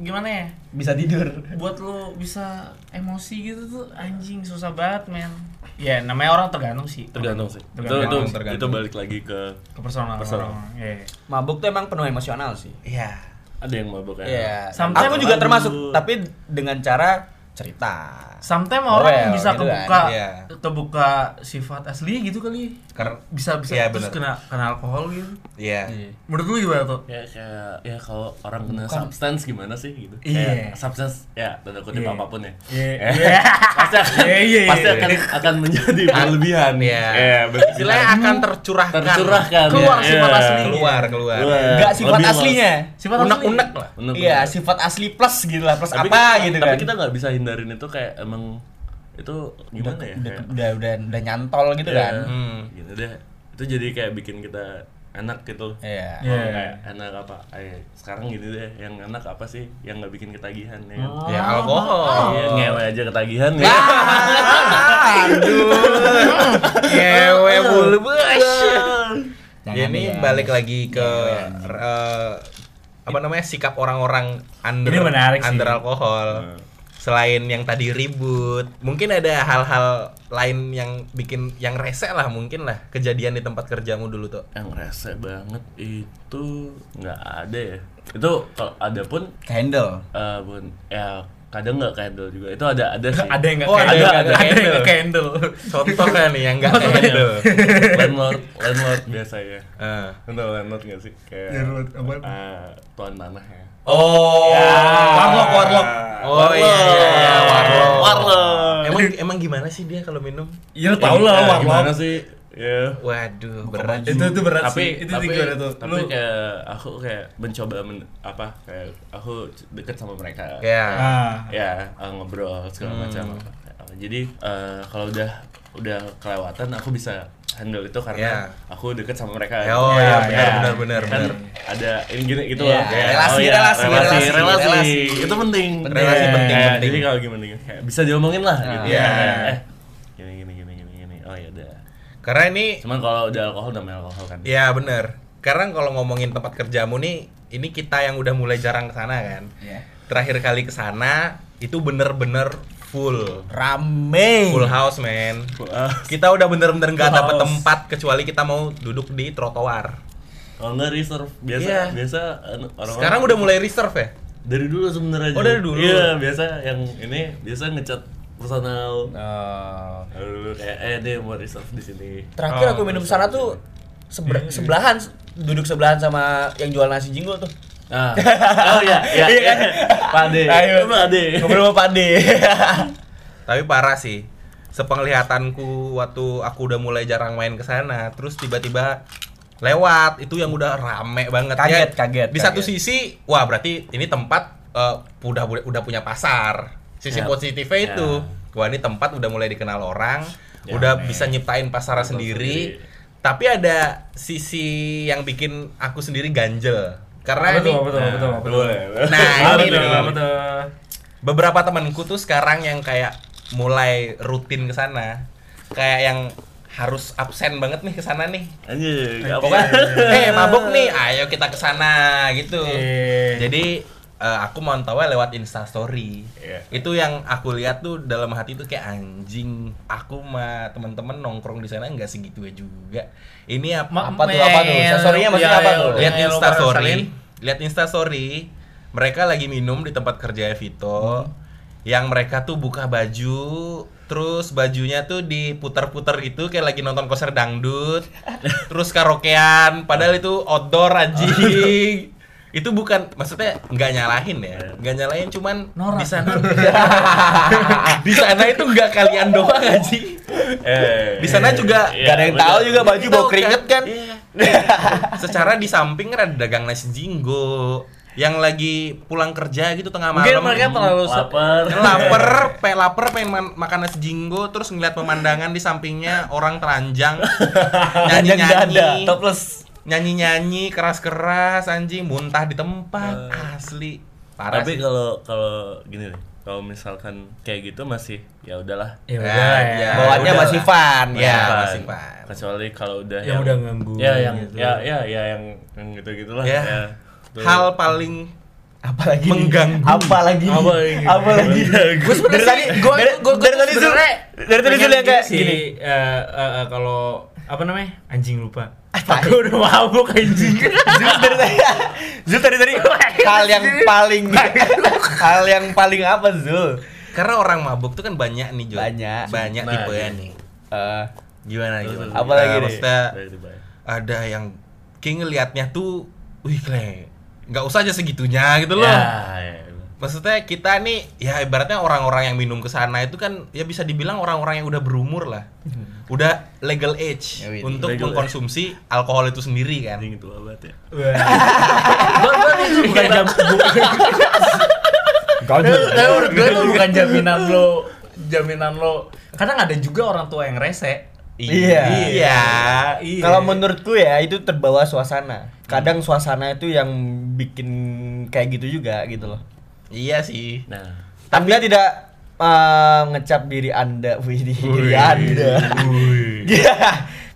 gimana ya? Bisa tidur. Buat lu bisa emosi gitu tuh anjing susah banget men. Ya namanya orang tergantung sih. tergantung sih itu Tergantung, itu tergantung. itu balik lagi ke ke personal. Personal. orang. Iya. Mabuk tuh emang penuh emosional sih. Iya. ada yang mabuk ya Iya. Sometimes Aku juga termasuk, tapi dengan cara cerita. Sometimes orang ya, bisa gitu kebuka kan. Iya. kebuka sifat asli gitu kali. Ker- bisa bisa Iya, terus bener. kena kena alkohol gitu. Iya. Menurut lu gimana tuh? ya kayak ya kalau orang kena substance gimana sih gitu Iya. kayak substance ya tanda kutip Iya. apa pun ya Iya. Eh, Iya. pasti akan Iya, iya, iya. pasti akan akan menjadi berlebihan Iya. ya benar. Istilahnya akan tercurahkan. tercurahkan Keluar ya. sifat Iya. asli. Keluar, keluar. Enggak sifat Lebih aslinya. Sifat Unek-unek lah. Iya, sifat asli plus gitu lah, plus tapi apa gitu tapi kan. kita nggak bisa hindarin itu kayak emang itu gimana ya udah, kayak- udah, udah, udah nyantol gitu Iya. kan. Hmm. gitu deh itu jadi kayak bikin kita enak gitu Iya. Iya. Oh, kayak enak apa eh, sekarang gini deh yang enak apa sih yang nggak bikin ketagihan ya kan? Ya alkohol. Iya, ngewe aja ketagihan ya. Aduh. Ngewe. Jangan Ya, ini ya. balik lagi ke Ngewe, eh, apa namanya sikap orang-orang under Ini menarik sih. under alkohol. Selain yang tadi ribut, mungkin ada hal-hal lain yang bikin yang rese lah mungkin lah kejadian di tempat kerjamu dulu tuh. yang rese banget itu nggak ada ya itu kalau ada pun Handle. eh, bun ya kadang nggak candle juga itu ada ada sih Ada yang nggak Oh, kayak ada, ada, ada ada, yang candle. nggak candle. Contoh kan nih yang enggak Oh, handle. landlord landlord biasanya Eh. Tahu landlord nggak sih kayak Landlord, apaan? eh, tuan tanah ya Oh, Warlock, warlock. Oh iya, iya, iya, warlock. warlock Emang emang gimana sih dia kalau minum? Iya tau lah Eh, warlock. gimana sih ya Waduh, berat. Itu itu berat tapi sih. Itu tapi, gimana tuh? tapi Lu kayak aku kayak mencoba men- apa kayak aku deket sama mereka Ya. ah. ya ngobrol segala macam apa. apa. jadi eh, kalau udah udah kelewatan aku bisa handle itu karena Iya. aku deket sama mereka. Oh, iya, iya, iya. benar benar kan benar. ada ini gini gitu Iya, loh kayak, relasi, iya, relasi, relasi, relasi, relasi, relasi. itu penting Relasi Iya, penting, kayak, penting. jadi kalau gimana kayak bisa diomongin lah gitu Iya. Kayak, eh gini gini gini gini gini oh ya udah Karena ini cuman kalau udah alkohol namanya alkohol kan ya benar. Karena kalau ngomongin tempat kerjamu nih, ini kita yang udah mulai jarang ke sana kan. Iya. Terakhir kali ke sana itu bener-bener full. Rame. Full house, man. Wah, Kita udah bener-bener nggak Full dapet house. tempat kecuali kita mau duduk di trotoar. kalau nggak reserve biasa Iya. biasa anu, orang Sekarang udah mulai reserve ya? dari dulu sebenarnya Oh, dari dulu? iya biasa yang ini biasa ngecat personal Oh. Lalu kayak eh dia mau reserve di sini Terakhir Oh, aku minum sana tuh seber- sebelahan duduk sebelahan sama yang jual nasi jinggo tuh. Ah oh iya iya Iya kan? pade Ayo. pade Ngobrol sama Pade. Tapi parah sih. Sepenglihatanku waktu aku udah mulai jarang main ke sana, terus tiba-tiba lewat itu yang udah rame banget Kaget, Ya, kaget, Di satu kaget. sisi, wah berarti ini tempat eh, udah udah punya pasar. Sisi Ya. positifnya Ya. itu, wah ini tempat udah mulai dikenal orang, Ya, udah men. bisa nyiptain pasar Pasar sendiri. sendiri. Tapi ada sisi yang bikin aku sendiri ganjel. Karena betul, ini betul, Nah, betul, betul. boleh. Nah, Ah, ini betul, nih. betul. beberapa temanku tuh sekarang yang kayak mulai rutin ke sana kayak yang harus absen banget nih ke sana nih anjir pokoknya eh mabuk nih ayo kita ke sana gitu Iya. jadi eh, aku mantaunya lewat instastory Iya. itu yang aku lihat tuh dalam hati tuh kayak anjing aku mah teman-teman nongkrong di sana nggak segitu juga. Ini ap- Ma- Apa tuh, apa tuh? Instastory-nya maksudnya iya, apa iya, tuh? lihat instastory lihat instastory mereka lagi minum di tempat kerja Vito. Yang mereka tuh buka baju terus bajunya tuh diputar-putar gitu kayak lagi nonton konser dangdut terus karaokean. Padahal itu outdoor anjing itu bukan maksudnya nggak nyalahin ya. Nggak nyalahin cuman Norak. di sana. Di sana itu nggak kalian doang anjing eh di sana juga Iya, Gak ada yang tahu juga baju bau keringet kan. secara di samping kan ada dagang nasi jinggo yang lagi pulang kerja gitu tengah Mungkin malam. mereka terlalu lapar. Lapar pengen lapar pengen man- makan nasi jinggo terus ngeliat pemandangan di sampingnya orang telanjang nyanyi nyanyi topless. Nyanyi nyanyi keras keras anjing muntah di tempat asli parah tapi kalau kalau gini nih kalau misalkan kayak gitu masih ya udahlah Ya Ya, ya. ya. Bawaannya udah. masih fun Ya, ya. masih fun. kecuali kalau udah Yang udah ganggu ya yang gitu. ya ya ya yang yang gitu gitulah Ya. Itu- hal paling Apalagi Mengganggu. Apalagi Apa lagi? Apalagi Gue sebenarnya Dari tadi gue dari, gue dari tadi dari tadi Zul yang kayak gini. eh, eh, eh, kalau apa namanya anjing lupa. Aku udah mabuk anjing. Zul dari tadi Zul dari tadi hal yang paling hal yang paling apa Zul? karena orang mabuk tuh kan banyak nih Jo Banyak. banyak Nah, tipe ya nih Eh, gimana gimana Apa lagi Eh, nih? maksudnya baik. ada yang kayak ngelihatnya tuh wih kle nggak usah aja segitunya gitu loh ya, ya. Maksudnya kita nih ya ibaratnya orang-orang yang minum ke sana itu kan ya bisa dibilang orang-orang yang udah berumur lah udah legal age Ya, Widi. untuk Legal mengkonsumsi alkohol itu sendiri kan anjing itu banget ya bukan jam. Menurut gue itu bukan jaminan lo jaminan lo kadang ada juga orang tua yang rese Iya. iya Iya. Kalau menurutku ya itu terbawa suasana. Kadang suasana itu yang bikin kayak gitu juga gitu loh. Iya sih nah Anda tidak eh, ngecap diri Anda, wih di diri Anda.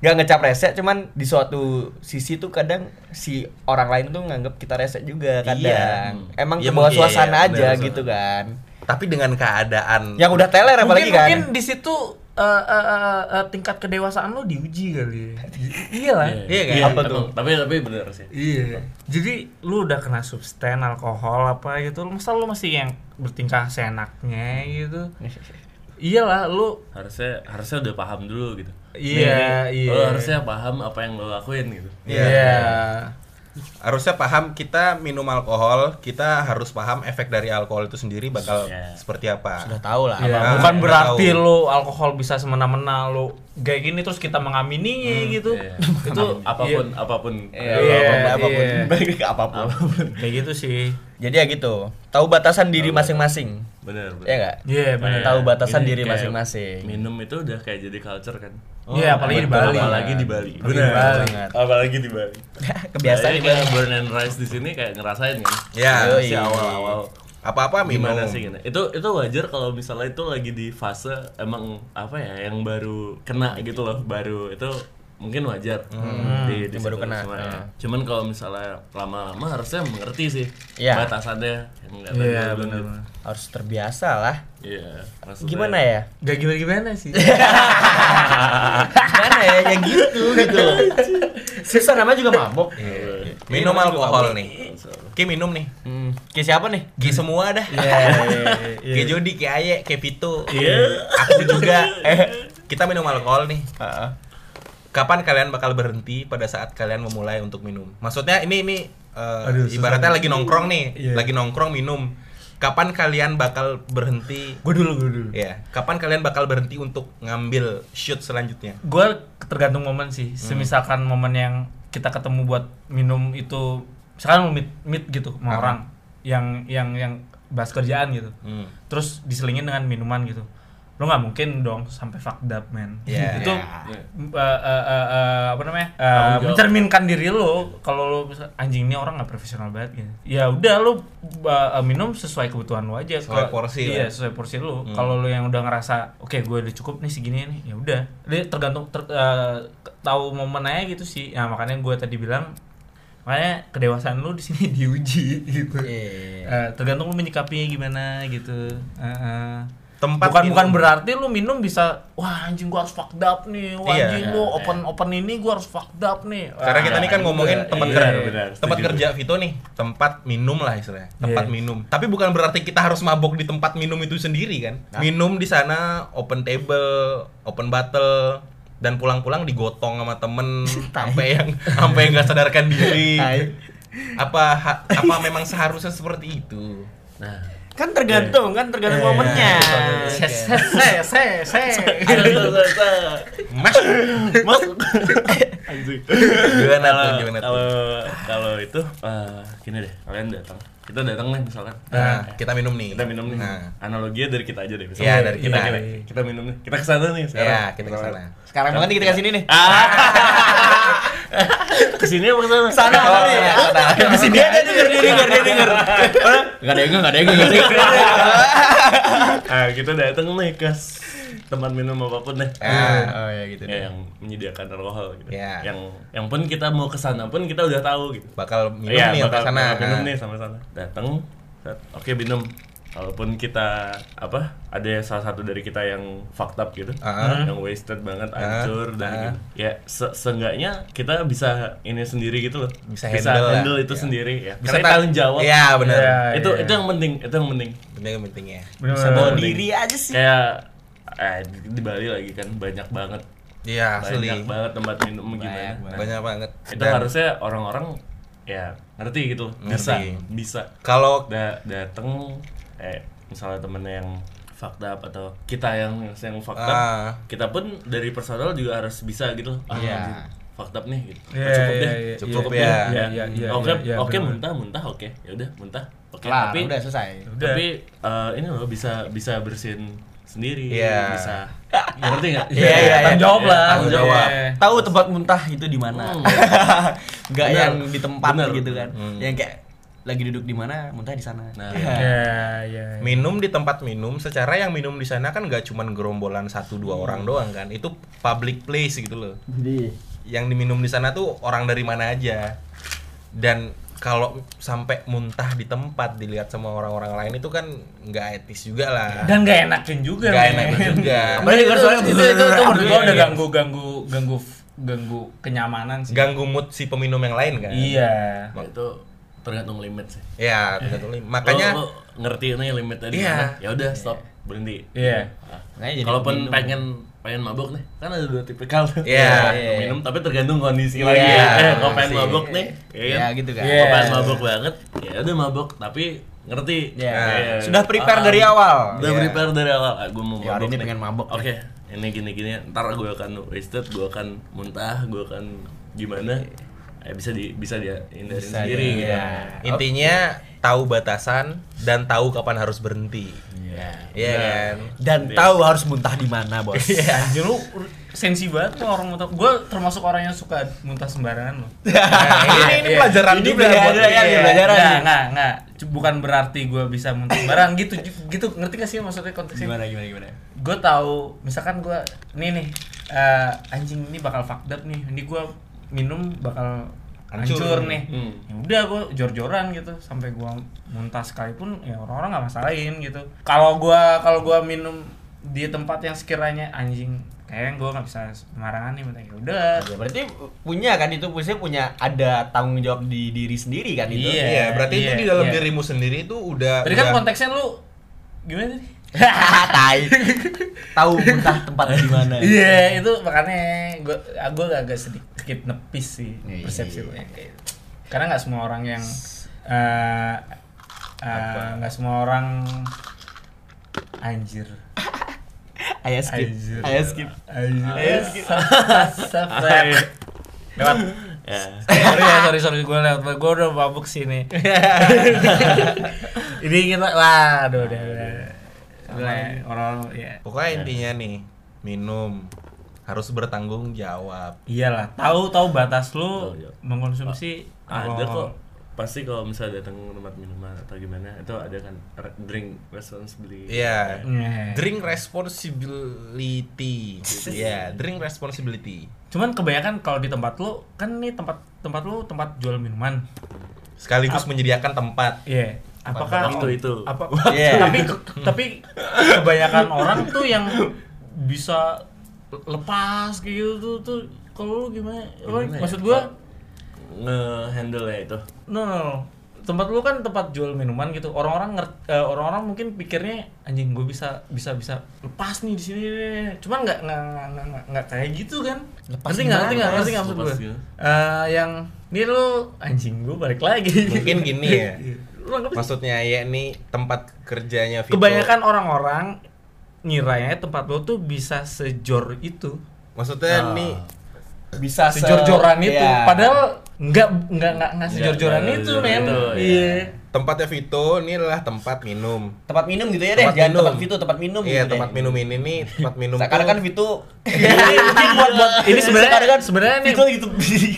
Gak ngecap rese, cuman di suatu sisi tuh kadang si orang lain tuh nganggap kita rese juga kadang. Iya. Emang Ya, kebawa mungkin, suasana iya, aja benar, gitu kan. tapi dengan keadaan Yang udah teler apalagi mungkin, kan. mungkin di situ eh, eh, eh, eh, tingkat kedewasaan lo diuji kali. iya lah. Iya kan? Apa emang, tuh? tapi tapi bener sih Iya. Jadi lu udah kena substan alkohol apa gitu, lu masa lu masih yang bertingkah seenaknya gitu. Iyalah lu harusnya harusnya udah paham dulu gitu Iya, Nih, iya. lo harusnya paham apa yang lo lakuin gitu Iya. Iya. Harusnya paham kita minum alkohol kita harus paham efek dari alkohol itu sendiri bakal Iya. seperti apa Sudah tahu lah. Iya, Nah, bukan berarti tahu. lu alkohol bisa semena-mena lu kayak gini terus kita mengamininya gitu. Iya. Itu apa pun apa pun Iya, Iya, apa pun. iya. Balik ke apa pun. kayak gitu sih. Jadi ya gitu. Tahu batasan diri masing-masing. benar benar Ya enggak? Iya, benar. Tahu batasan diri masing-masing. minum itu udah kayak jadi culture kan Iya, apalagi di Betul, Bali. apalagi di Bali Apalagi di Bali. Banget. apalagi di Bali Kebiasaan Kayaknya kayak burn and rise di sini kayak ngerasain kan Ya, Yoi. si awal-awal apa-apa minum. gimana sih gini itu itu wajar kalau misalnya itu lagi di fase emang apa ya yang baru kena gitu loh baru itu mungkin wajar di, di yang baru kena. ya. Hmm. cuman kalau misalnya lama-lama harusnya mengerti sih Iya. batasannya yang Iya, lu bilang benar. gitu. Harus terbiasa lah. iya Gimana ya? Gak gimana-gimana sih. Gimana ya? Ya gitu gitu. Susah namanya juga mabok. Iya. Minum alkohol nih. Ki minum nih. Hmm. Kayak siapa nih? Ki semua dah. Iya, iya, iya. Ki Jody, Ki Aye, Ki Vito. Iya. Aku juga. Eh, kita minum alkohol nih. Heeh. Kapan kalian bakal berhenti pada saat kalian memulai untuk minum? Maksudnya ini ini eh, Aduh, ibaratnya lagi nongkrong nih, Iya. lagi nongkrong minum. Kapan kalian bakal berhenti? Gue dulu, gue dulu. Ya, kapan kalian bakal berhenti untuk ngambil shoot selanjutnya? Gue tergantung momen sih. Semisalkan momen yang kita ketemu buat minum itu, misalkan meet, meet gitu sama Aha. orang yang yang yang bahas kerjaan gitu. Hmm. Terus diselingin dengan minuman gitu. Lo nggak mungkin dong sampai fucked up man. Iya. itu Iya. m- eh, eh, eh, eh, apa namanya? jawab. mencerminkan diri lo kalau lo anjing ini orang nggak profesional banget gitu. Ya udah lo eh, eh, minum sesuai kebutuhan lo aja. Sesuai Kalau- porsi Iya, lah. sesuai porsi lo. Hmm. Kalau lo yang udah ngerasa oke gue udah cukup nih segini nih, ya udah. Dia tergantung ter- eh, tahu momen aja gitu sih. Nah, makanya gue tadi bilang makanya kedewasaan lu di sini diuji gitu. Iya. Eh, tergantung lu menyikapinya gimana gitu. Eh, eh. Tempat bukan minum. bukan berarti lu minum bisa wah anjing gua harus fucked up nih. Wah Iya. anjing lu open open ini gua harus fucked up nih. Karena kita Wah, nih kan ngomongin iya, tempat iya. kerja, benar, tempat setuju. kerja Vito nih, tempat minum lah istilahnya, tempat Iya. minum. Tapi bukan berarti kita harus mabok di tempat minum itu sendiri kan. Minum di sana open table, open bottle dan pulang-pulang digotong sama temen sampai yang sampai nggak sadarkan diri. Apa ha- apa memang seharusnya seperti itu? nah Kan tergantung, kan tergantung momennya. Se se se se se. Mas, Mas. Gimana kalau kalau kalau itu eh, gini deh kalian datang kita datang nih misalkan Nah, kita minum nih. kita minum nih Nah, analoginya dari kita aja deh misalkan. Iya, dari kita, kita. kita, kita minum nih kita ke sana nih sekarang ya kita ke sana. Sekarang banget nih kita ke sini nih. ah ke sini apa ke sana Sana kali ya. Di sini aja denger denger denger. Enggak ada enggak, enggak ada enggak, ada ah kita datang nih ke tempat minum apa pun deh Ah, Oh ya gitu deh. ya, yang menyediakan alkohol gitu Ya. yang yang pun kita mau ke sana pun kita udah tahu gitu bakal minum Iya, nih ke bakal, sana. bakal minum Nah. nih sama sana. Datang, oke minum. Walaupun kita apa ada salah satu dari kita yang fucked up gitu, Ah. yang wasted banget, Ah. hancur dan Ah. gitu. Ya se seenggaknya kita bisa ini sendiri gitu loh. Bisa handle lah. itu Ya. sendiri ya. Bisa Karena ta- tanggung jawab. Iya, benar. Iya. itu itu yang penting, itu yang penting. Penting pentingnya. Bener, Bisa bener, bawa diri aja sih. Kayak eh di, Bali lagi kan banyak banget, Iya, asli. banyak banget tempat minum gimana. Banyak Nah, Banyak banget. itu Dan harusnya orang-orang ya ngerti gitu, bisa, Ngerti. bisa. kalau da dateng eh misalnya temennya yang fucked up atau kita yang yang fucked up Ah. kita pun dari personal juga harus bisa gitu ah Iya. fucked up nih gitu Iya, Ah, cukup iya, deh iya, cukup iya, ya. iya, iya, iya, oke iya, iya, oke bener. muntah muntah oke ya udah muntah oke Kelar, tapi udah selesai. Udah. tapi eh, ini loh bisa bisa bersihin sendiri Iya. bisa ngerti nggak Iya, iya, iya. Tanggung jawab lah. Tanggung jawab. Tahu tempat muntah itu di mana. Hmm. Enggak Bener. yang di tempat Bener. gitu kan. Hmm. Yang kayak lagi duduk di mana, muntah di sana. Nah. Iya, iya. iya. minum di tempat minum secara yang minum di sana kan nggak cuman gerombolan satu dua orang doang kan itu public place gitu loh Jadi yang diminum di sana tuh orang dari mana aja dan kalau sampai muntah di tempat dilihat sama orang-orang lain itu kan nggak etis juga lah Dan gak enakin juga. nggak men. enak juga Apalagi kalau soalnya itu, itu, itu menurut gua udah Iya. ganggu ganggu ganggu ganggu kenyamanan sih. ganggu mood si peminum yang lain kan Iya. Nah, itu tergantung limit sih ya tergantung lim- makanya lo, lo ngerti nih limitnya di Iya. ya udah stop berhenti Iya. Ah. Jadi Kalaupun minum. pengen pengen mabuk nih, kan ada dua tipikal. Iya. Yang minum tapi tergantung kondisi Iya, lagi. Eh, kalau pengen mabuk nih, ya kan? Ya gitu kan. Iya. Kalau pengen mabuk banget, ya udah mabuk tapi ngerti. Iya. Kayak, Sudah prepare ah, dari awal. Udah Iya. prepare dari awal. Ah, gue mau Ya, hari mabuk ini nih. pengen mabuk Oke, ini gini gini. Ntar gue akan wasted, gue akan muntah, gue akan gimana? Eh, bisa di bisa dia hindari Bisa sendiri dia, gitu. iya. intinya tahu batasan dan tahu kapan harus berhenti Iya. Iya kan? Dan tahu harus muntah di mana, Bos. Iya, anjir lu sensi banget lo orang muntah. Gue termasuk orang yang suka muntah sembarangan loh. Nah, ini ini Iya. pelajaran Ini juga pelajaran buat ya, ini pelajaran. Enggak, enggak, enggak. C- Bukan berarti gue bisa muntah sembarangan gitu, gitu. Ngerti gak sih maksudnya konteksnya? Gimana gimana gimana? gue tahu misalkan gue nih nih eh, anjing ini bakal fucked up nih ini gue minum bakal Hancur. hancur, nih Hmm. ya udah gue jor-joran gitu sampai gue muntah sekalipun ya orang-orang nggak masalahin gitu kalau gue kalau gue minum di tempat yang sekiranya anjing kayak gue nggak bisa sembarangan nih minta ya udah Ya, berarti punya kan itu punya punya ada tanggung jawab di diri sendiri kan itu. Iya. Iya, berarti itu iya, di dalam iya. dirimu sendiri itu udah tadi kan konteksnya lu gimana tadi Tai. Tahu muntah tempat di mana. Iya itu makanya gue gue agak sedikit, nepis sih persepsi iya, lu yang kayak gitu. karena nggak semua orang yang eh eh, nggak semua orang anjir Ayo skip. Anjir. Ayo skip. anjir Ayo, skip. Subscribe. lewat Ya. sorry ya sorry sorry gue lewat gue udah mabuk sini ini kita lah aduh udah udah Udah, orang ya Pokoknya intinya nih, minum harus bertanggung jawab. Iyalah, tahu tahu batas lu Tahu, ya. mengkonsumsi ada alkohol. kok pasti kalau misalnya datang ke tempat minuman atau gimana itu ada kan drink responsibly Iya. Iya. Drink responsibility. Iya, drink responsibility. Cuman kebanyakan kalau di tempat lu kan nih tempat tempat lu tempat jual minuman. Sekaligus menyediakan tempat. Iya. Apakah Waktu itu. Apa? Iya. tapi tapi kebanyakan orang tuh yang bisa lepas kayak gitu tuh, tuh kalau lu gimana? Gimana ya? Maksud gua nge-handle ya itu no, no, no. tempat lu kan tempat jual minuman gitu orang-orang ngerti orang-orang mungkin pikirnya anjing gue bisa bisa bisa lepas nih di sini cuman nggak nggak nggak- kayak gitu kan Lepas ngerti nggak ngerti nggak ngerti nggak maksud gue gitu. Eh, yang ini lu anjing gue balik lagi Mungkin gini ya. Maksudnya ya ini tempat kerjanya Vito. kebanyakan orang-orang ngiranya tempat lu tuh bisa sejor itu Maksudnya Ah. nih Bisa se- sejor-joran itu Iya. padahal nggak nggak nggak nggak sejor-joran nggak itu sejor men iya tempatnya Vito ini adalah tempat minum. tempat minum gitu ya deh, Tempat jangan minum. tempat Vito, tempat minum Iya, gitu tempat deh. minum ini nih, tempat minum Sekarang tuh- kan Vito ini mungkin buat buat ini sebenarnya kan sebenarnya nih Vito gitu.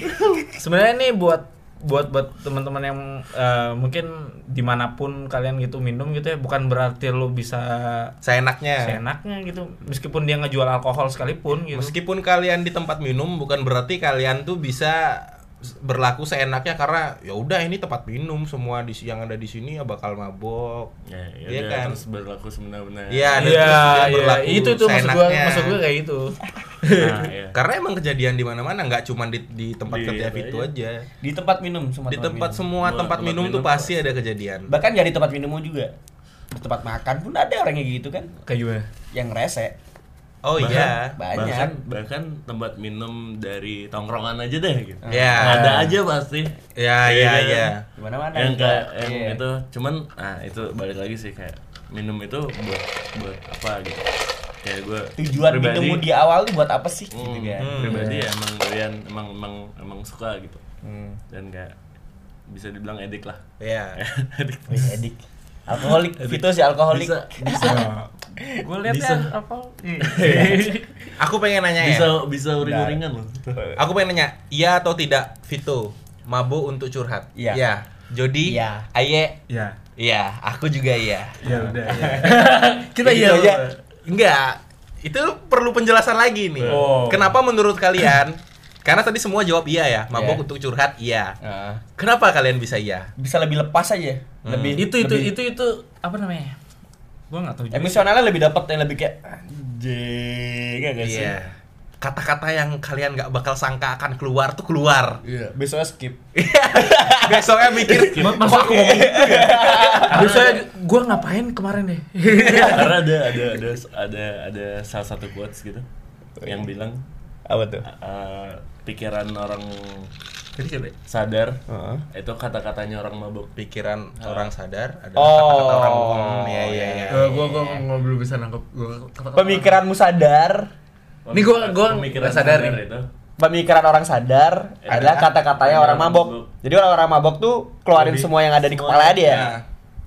sebenarnya nih buat buat buat teman-teman yang eh, mungkin di mana pun kalian gitu minum gitu ya bukan berarti lu bisa seenaknya. seenaknya gitu meskipun dia ngejual alkohol sekalipun gitu Meskipun kalian di tempat minum bukan berarti kalian tuh bisa berlaku seenaknya karena ya udah ini tempat minum semua di yang ada di sini ya bakal mabok. ya, ya Iya udah, kan? terus berlaku Iya, iya terus dia iya berlaku itu tuh maksud gua seenaknya. maksud gua kayak gitu nah, iya. Karena emang kejadian di mana-mana nggak cuma di, di tempat Di kerja itu Vito aja. aja. Di tempat minum semua Di tempat minum. semua tempat tempat minum tuh minum pasti ada kejadian. Bahkan nggak di tempat minum juga. Di tempat makan pun ada orang kayak gitu kan kayak gimana yang rese. Oh Bahkan- iya. Banyak. bahkan bahkan tempat minum dari tongkrongan aja deh gitu Ya. ada aja pasti Ya, Iya ya, kan? ya. Di mana-mana. yang kayak yang Iya. itu cuman ah itu balik lagi sih kayak minum itu buat buat apa gitu kayak gue tujuan minummu di awal tuh buat apa sih gitu Hmm, kan. Hmm. pribadi ya emang doyan emang emang emang suka gitu Hmm. dan kayak bisa dibilang edik lah Ya. edik Wih, edik. Alkoholik, Vito sih alkoholik. bisa bisa gue lihat Bisa. ya apa Aku pengen nanya bisa ya. bisa uring-uringan loh Aku pengen nanya, iya atau tidak Vito mabuk untuk curhat? Iya. Ya. Jody? Iya. Aye? ya Iya, aku juga iya. ya udah ya. kita Gitu iya aja. Enggak. Itu perlu penjelasan lagi nih. Oh. Kenapa menurut kalian? Karena tadi semua jawab iya ya, mabuk Iya. untuk curhat iya. Nah, Kenapa kalian bisa iya? bisa lebih lepas aja. Hmm. Lebih itu itu lebih- itu itu apa namanya gue nggak tahu juga emosionalnya lebih dapat yang lebih kayak anjing ya gak sih? Iya. Kata-kata yang kalian nggak bakal sangka akan keluar tuh keluar. Iya, besoknya skip. Besoknya mikir, masa aku ngomong Aduh saya gue ngapain kemarin deh karena ada ada ada ada ada salah satu quotes gitu yang bilang Apa tuh? uh, pikiran orang jadi siapa ya? sadar Heeh. itu kata-katanya orang mabuk pikiran orang sadar ada Oh. kata-kata orang bohong. Iya, iya, iya. gue gue gue belum bisa nangkep gue Pemikiranmu sadar, Ini gua- gua Pemikiran nggak sadar nih. itu pemikiran orang sadar adalah kata-katanya orang mabok. Jadi orang-orang mabok tuh keluarin Lebih- semua yang ada di semua- kepala dia. Ya.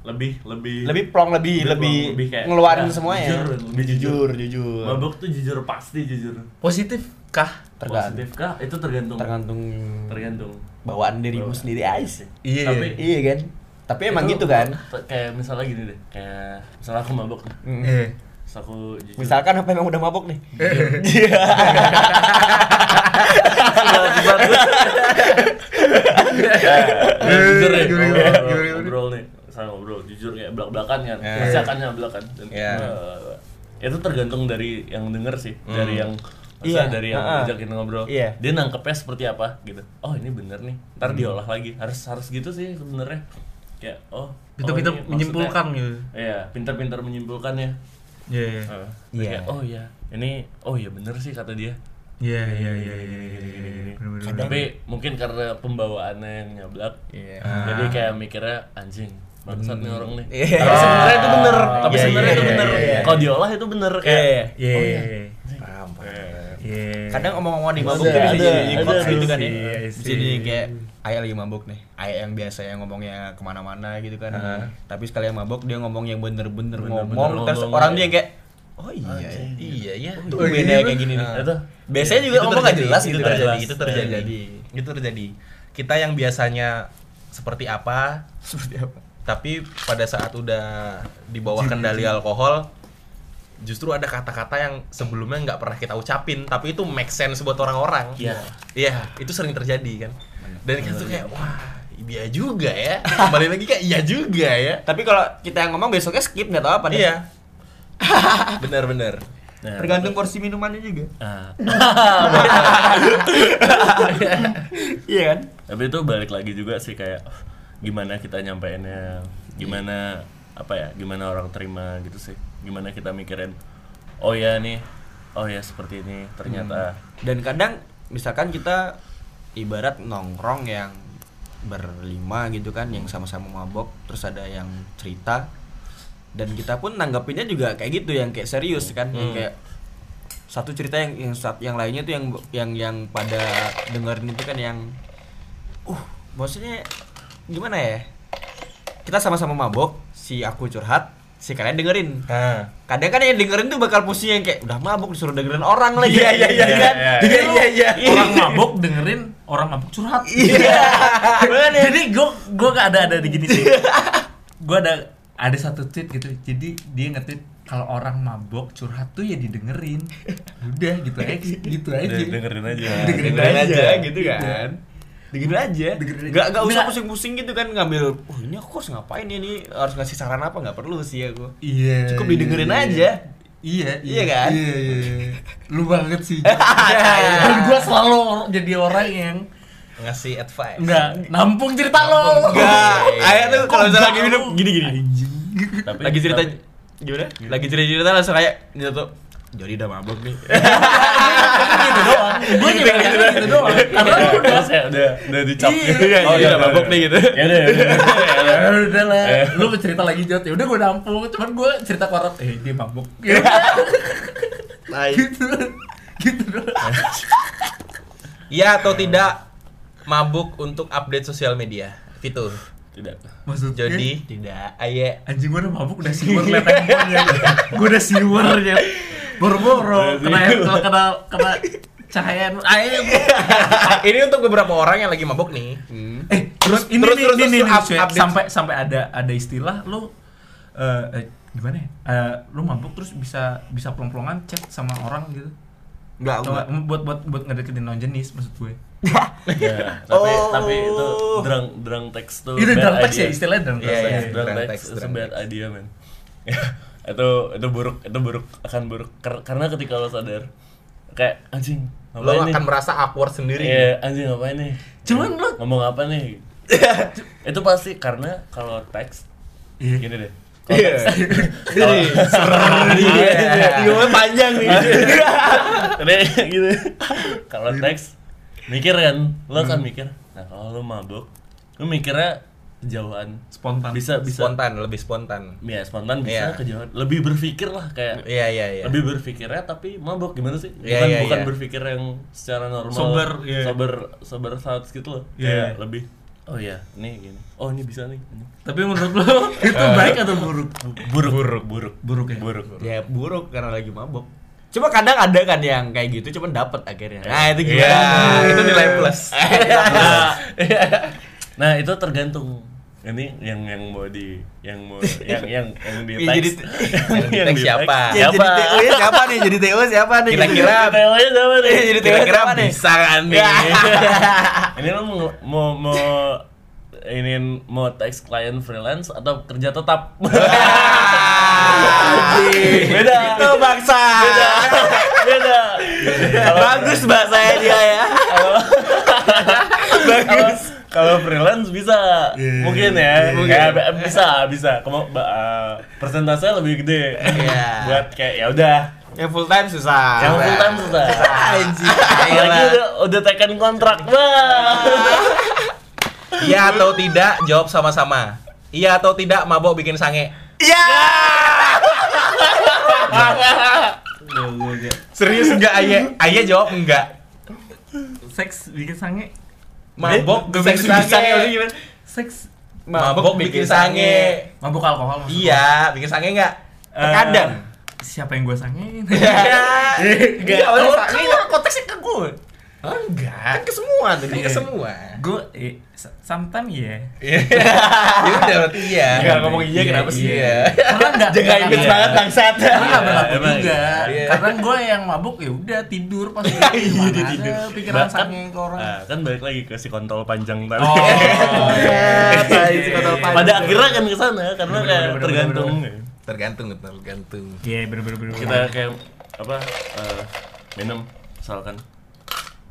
lebih lebih lebih plong lebih lebih, plong, lebih kayak- ngeluarin ya, semuanya jujur, lebih jujur jujur mabuk tuh jujur pasti jujur Positif kah? Tergantung. Positif kah? Itu tergantung. Tergantung tergantung. bawaan dirimu Bawaan. sendiri aja sih. Iya. Tapi iya kan? Tapi emang itu gitu kan? kayak misalnya gini deh kayak misalnya aku mabuk nih. Mm. Eh. terus aku jujur. Misalkan apa emang udah mabok nih? Ya, jujur ya Gimana, ngobrol, gimana, gimana? ngobrol nih. Sama ngobrol jujur kayak belak belakan kan Ya. akan belak dan Ya. eh, itu tergantung dari yang denger sih. Hmm. dari yang Iya, Maksudnya dari yang ha-ha. ngajakin ngobrol Iya. dia nangkepnya seperti apa gitu oh ini bener nih ntar Hmm. diolah lagi harus harus gitu sih sebenarnya kayak oh Pintar-pintar oh, ini menyimpulkan gitu. iya pintar-pintar menyimpulkan ya Iya. iya. Iya. kayak, oh iya ini oh iya bener sih kata dia Iya iya iya iya. iya, iya. Tapi mungkin karena pembawaannya yang nyablak Iya. jadi kayak mikirnya anjing bangsat nih orang nih Iya. tapi sebenarnya itu bener tapi Iya, sebenarnya iya, itu iya, bener iya. kalau diolah itu bener Iya. kayak Iya. Oh, iya. iya. Paham. Iya. kadang omong-omongan di mabuk tuh bisa jadi quotes gitu kan ya iya bisa jadi kayak ayah lagi mabuk nih ayah yang biasa yang ngomongnya ke mana-mana gitu kan tapi sekali yang mabuk dia ngomong yang bener-bener ngomong terus orang iya. dia kayak oh iya ya. Iya, iya. Itu beda kayak gini nih. Nah. itu biasanya juga ngomong gak jelas itu gitu terjadi, itu terjadi. Itu terjadi. Kita yang biasanya seperti apa, seperti apa tapi pada saat udah di bawah kendali alkohol justru ada kata-kata yang sebelumnya nggak pernah kita ucapin. Tapi itu make sense buat orang-orang. Iya. iya itu sering terjadi kan? Dan kita tuh kayak wah iya juga ya. Kembali lagi kayak iya juga ya. Tapi kalau kita yang ngomong besoknya skip nggak tahu apa deh. iya. Bener-bener Nah, tergantung porsi minumannya juga. Ah. iya kan? Tapi itu balik lagi juga sih kayak gimana kita nyampeinnya gimana apa ya gimana orang terima gitu sih. Gimana kita mikirin oh ya nih oh ya seperti ini ternyata. Dan kadang misalkan kita ibarat nongkrong yang berlima gitu kan yang sama-sama mabok terus ada yang cerita dan kita pun nanggapinnya juga kayak gitu yang kayak serius kan yang Hmm. kayak satu cerita yang yang yang lainnya tuh yang yang yang pada dengerin itu kan yang uh maksudnya gimana ya kita sama-sama mabok si aku curhat si kalian dengerin nah kadang kan yang dengerin tuh bakal pusing yang kayak udah mabuk disuruh dengerin orang lagi Iya, iya, iya, iya, iya, lu- iya, iya. Orang mabuk dengerin orang mabuk curhat. Iya. Jadi gue gue gak ada ada di gini sih. Gue ada ada satu tweet gitu. Jadi dia nge-tweet kalau orang mabok curhat tuh ya didengerin. Udah gitu aja gitu aja. Dengerin aja dengerin, Dengerin aja, aja. gitu kan dengerin aja Dengerin nggak nggak usah pusing-pusing gitu kan ngambil oh ini aku harus ngapain ya ini harus ngasih saran apa nggak perlu sih aku Iya. Cukup iya, didengerin iya. aja. Iya, Iya kan? Iya, iya. iya. Lu banget sih. Iya. Dan gue selalu jadi orang yang ngasih advice enggak nampung cerita lo. Enggak, ayah tuh kalau misalnya lagi minum gini-gini. Tapi Lagi cerita tapi- gimana? Lagi cerita-cerita langsung kayak gitu Jadi udah mabuk nih. gitu doang. Gue juga gitu, gitu doang. Karena lu udah udah saya udah udah dicap Iya, oh, udah mabuk nih gitu. ya udah ya udah, lah, lu cerita lagi Jot. Ya udah gue nampung, cuman gue cerita ke orang, eh dia mabuk. Ya Tai. gitu. Gitu doang. iya atau tidak mabuk untuk update sosial media Fitur tidak Maksudnya jadi tidak ayah anjing gue udah mabuk udah siwer handphonenya. Gue udah siwer ya. Boro-boro kena kena kena, kena cahaya ayo ini untuk beberapa orang yang lagi mabuk nih eh terus ini terus- nih, terus- nih, terus nih, up- cuy. update. sampai sampai ada ada istilah lu eh, eh, gimana ya Eh, lu mabuk terus bisa bisa pelong-pelongan chat sama orang gitu Enggak, Coba, buat buat buat ngedeketin non jenis maksud gue ya tapi Oh. tapi itu drunk drunk text tuh itu bad drunk text idea. ya istilahnya drunk Iya, text iya. ya. drunk Drunk text text, text. idea men itu itu buruk itu buruk akan buruk Ker- karena ketika lo sadar kayak anjing lo ngapain nih akan merasa awkward sendiri Iya, anjing ngapain nih Cuman lo- ngomong apa nih itu pasti karena kalau teks Iya. gini deh kalau Iya. Jadi Iya. Ngomongnya panjang nih. Udah gitu. Kalau teks mikir kan, lo kan mikir. Nah, kalau lo mabuk, lo mikirnya kejauhan. spontan Bisa bisa spontan lebih spontan Ya, spontan bisa Iya. kejauhan. Lebih berpikir lah kayak iya iya iya lebih berpikirnya tapi mabuk gimana sih? Bukan Iya, iya, bukan iya. berpikir yang secara normal. Sober, iya. Sober sober saat gitu loh. Iya. Kayak lebih oh iya ini gini oh ini bisa nih ini. Tapi menurut lo itu baik atau buruk? buruk buruk buruk Buruk ya? buruk Ya buruk karena lagi mabok. Cuma kadang ada kan yang kayak gitu cuman dapat akhirnya. Nah, itu Iya, gimana? itu nilai plus. nah itu tergantung ini yang yang mau di yang mau yang yang yang di jadi- teks yang di siapa? Ya, jadi TO nya siapa nih? Jadi TO siapa nih? Kira-kira Teorinya sama nih Jadi TO Kira-kira siapa nih? bisa kan nih? Ya. ini lo mau mau mau ini mau teks klien freelance atau kerja tetap beda Itu bangsa. beda beda Bagus bahasanya dia ya. bagus kalau freelance bisa mungkin ya Ya, b- bisa bisa kamu uh, persentasenya lebih gede Iya. buat kayak ya udah Yang full time susah. yang full time susah Anjing. apalagi udah udah tekan kontrak bang Iya atau tidak? Jawab sama-sama. Iya atau tidak? Mabok bikin sange. Iya. Serius enggak Aye? Aye jawab enggak. Seks bikin sange. Mabok Gue bikin sange maksudnya gimana? Seks Mabok bikin sange. mabuk alkohol maksud lo? Iya, bikin sange enggak? Eh, Terkadang. siapa yang gue sangein? Enggak, Kalau orang sange sange konteksnya ke gue. Enggak. ke semua tuh. Kan ke semua. gue eh, sometimes ya. Iya. Ya udah berarti iya. Enggak ngomong iya kenapa sih? Iya. Karena enggak Jaga image enggak- banget bangsat. Karena nggak berlaku Emang juga. iya. Karena gue yang mabuk ya udah tidur pas Iya, dia tidur. pikiran sange ke orang. Nah, kan balik lagi ke si kontol panjang tadi Oh, iya. Tai si kontol panjang. pada akhirnya kan ke sana karena Bener, kayak bener, bener, tergantung Tergantung, tergantung. Iya bener-bener. kita kayak apa eh, minum misalkan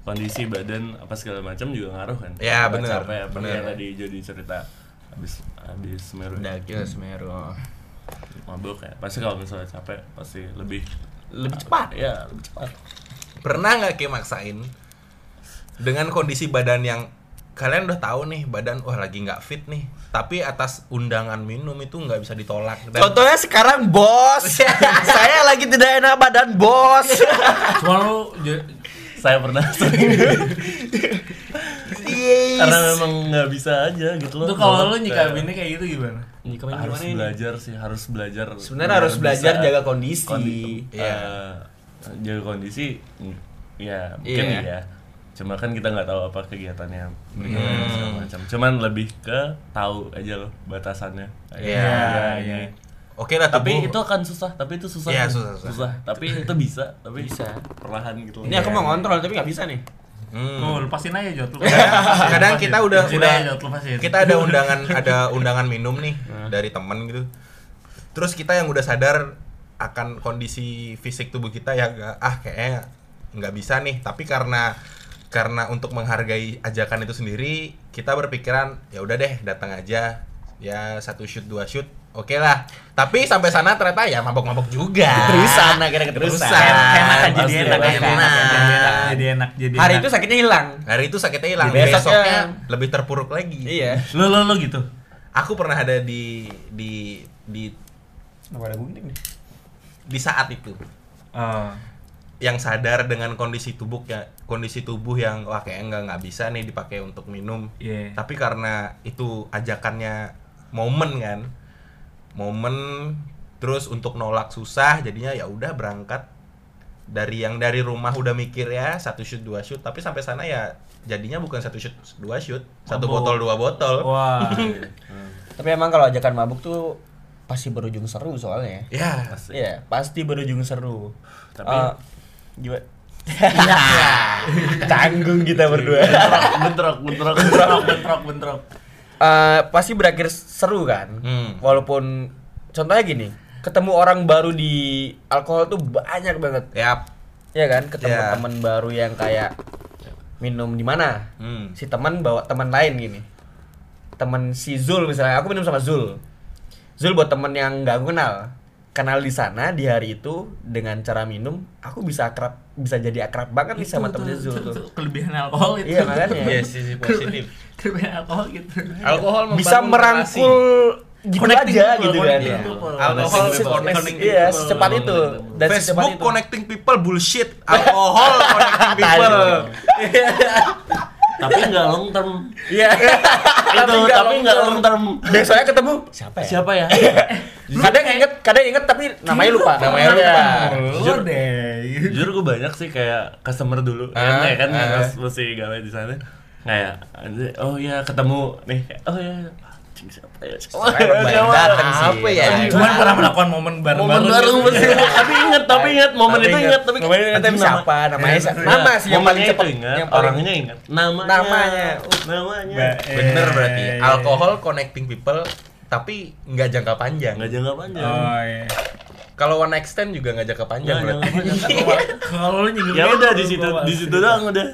kondisi badan apa segala macam juga ngaruh kan Ya, capek apa bener. yang tadi jadi cerita habis habis semeru ya, Dakil Semeru. mabuk ya pasti kalau misalnya capek pasti lebih Lebih cepat. ya lebih cepat Pernah nggak kayak maksain dengan kondisi badan yang kalian udah tahu nih badan wah lagi nggak fit nih tapi atas undangan minum itu nggak bisa ditolak dan Contohnya sekarang bos. Saya lagi tidak enak badan bos. Cuma lu saya pernah sering karena memang nggak bisa aja gitu loh Tuh kalau lu Kayak- nyikapinnya kayak gitu gimana? Nyikapin harus gimana ini? belajar sih harus belajar Sebenarnya harus belajar bisa jaga kondisi. kondi- Iya. eh, jaga kondisi ya mungkin Iya. ya cuma kan kita nggak tahu apa kegiatannya mereka Hmm. macam cuman lebih ke tahu aja loh batasannya Iya, ya, iya. ini. Oke lah tapi tubuh- itu akan susah tapi itu susah Iya, kan? susah, susah. tapi itu bisa tapi Bisa. perlahan gitu Ini aku mau ngontrol tapi nggak bisa nih. Hmm. Tuh, lepasin aja Jot. kadang kita udah Lepasin udah aja, Jot, lepasin. kita ada undangan ada undangan minum nih dari teman gitu terus kita yang udah sadar akan kondisi fisik tubuh kita ya ah kayaknya nggak bisa nih tapi karena karena untuk menghargai ajakan itu sendiri kita berpikiran ya udah deh datang aja ya satu shoot dua shoot oke lah tapi sampai sana ternyata ya mabok-mabok juga Keterusan akhirnya keterusan. Enak kan jadi enak enak. enak jadi enak jadi enak jadi Hari enak. itu sakitnya hilang. hari itu sakitnya hilang Besoknya- besoknya lebih terpuruk lagi Iya. lu lu lu gitu aku pernah ada di di di Kenapa ada gunting nih? di saat itu oh yang sadar dengan kondisi tubuh ya kondisi tubuh yang wah kayak nggak nggak bisa nih dipakai untuk minum iya tapi karena itu ajakannya momen kan momen terus untuk nolak susah jadinya ya udah berangkat dari yang dari rumah udah mikir ya satu shoot dua shoot tapi sampai sana ya jadinya bukan satu shoot dua shoot satu Mabuk. botol dua botol wah Tapi emang kalau ajakan mabuk tuh pasti berujung seru soalnya. ya Pasti. Iya, pasti berujung seru. Tapi- Eh, gimana? Tanggung kita berdua. bentrok bentrok bentrok bentrok bentrok Eh, pasti berakhir seru kan. Hmm. Walaupun contohnya gini, ketemu orang baru di alkohol tuh banyak banget. ya Ya kan, ketemu Ya. teman baru yang kayak minum di mana? hmm. Si teman bawa teman lain gini. Temen si Zul misalnya, aku minum sama Zul. Zul buat temen yang nggak aku kenal. Kenal di sana di hari itu dengan cara minum, aku bisa akrab, bisa jadi akrab banget nih sama temennya tuh- Zul tuh- kelebihan alkohol itu Iya makanya. Iya, sisi positif kelebihan alkohol gitu alkohol bisa merangkul gitu Connecting aja people, gitu kan. ya. Alkohol connecting Iya, secepat itu. Dan secepat Facebook itu. connecting people bullshit. Alkohol connecting people. tapi nggak long term. Iya. itu tapi nggak long term. Besoknya ketemu. Siapa ya? siapa ya? Kadang inget, kadang inget tapi namanya lupa. Namanya lupa. Lu deh. jujur gue banyak sih kayak customer dulu. Ah, kan ya kan pas masih gawe di sana. Kayak oh ya ketemu nih. Oh ya anjing siapa ya siapa ya? yang dateng sih? Apa ya? Cuman pernah melakukan momen bareng momen bareng tapi inget tapi inget momen Tapi itu inget. inget tapi Momen itu anjing, siapa? Namanya siapa? Iya. Nama sih yang paling cepet. Yang paling- orangnya ingat namanya Namanya. namanya Bener berarti. Eh, Alkohol connecting people tapi nggak jangka panjang. nggak jangka panjang Oh iya. Kalau one night stand juga nggak jangka panjang Nggak jangka panjang Kalau lu nyinggung ya gitu, udah di situ di situ doang udah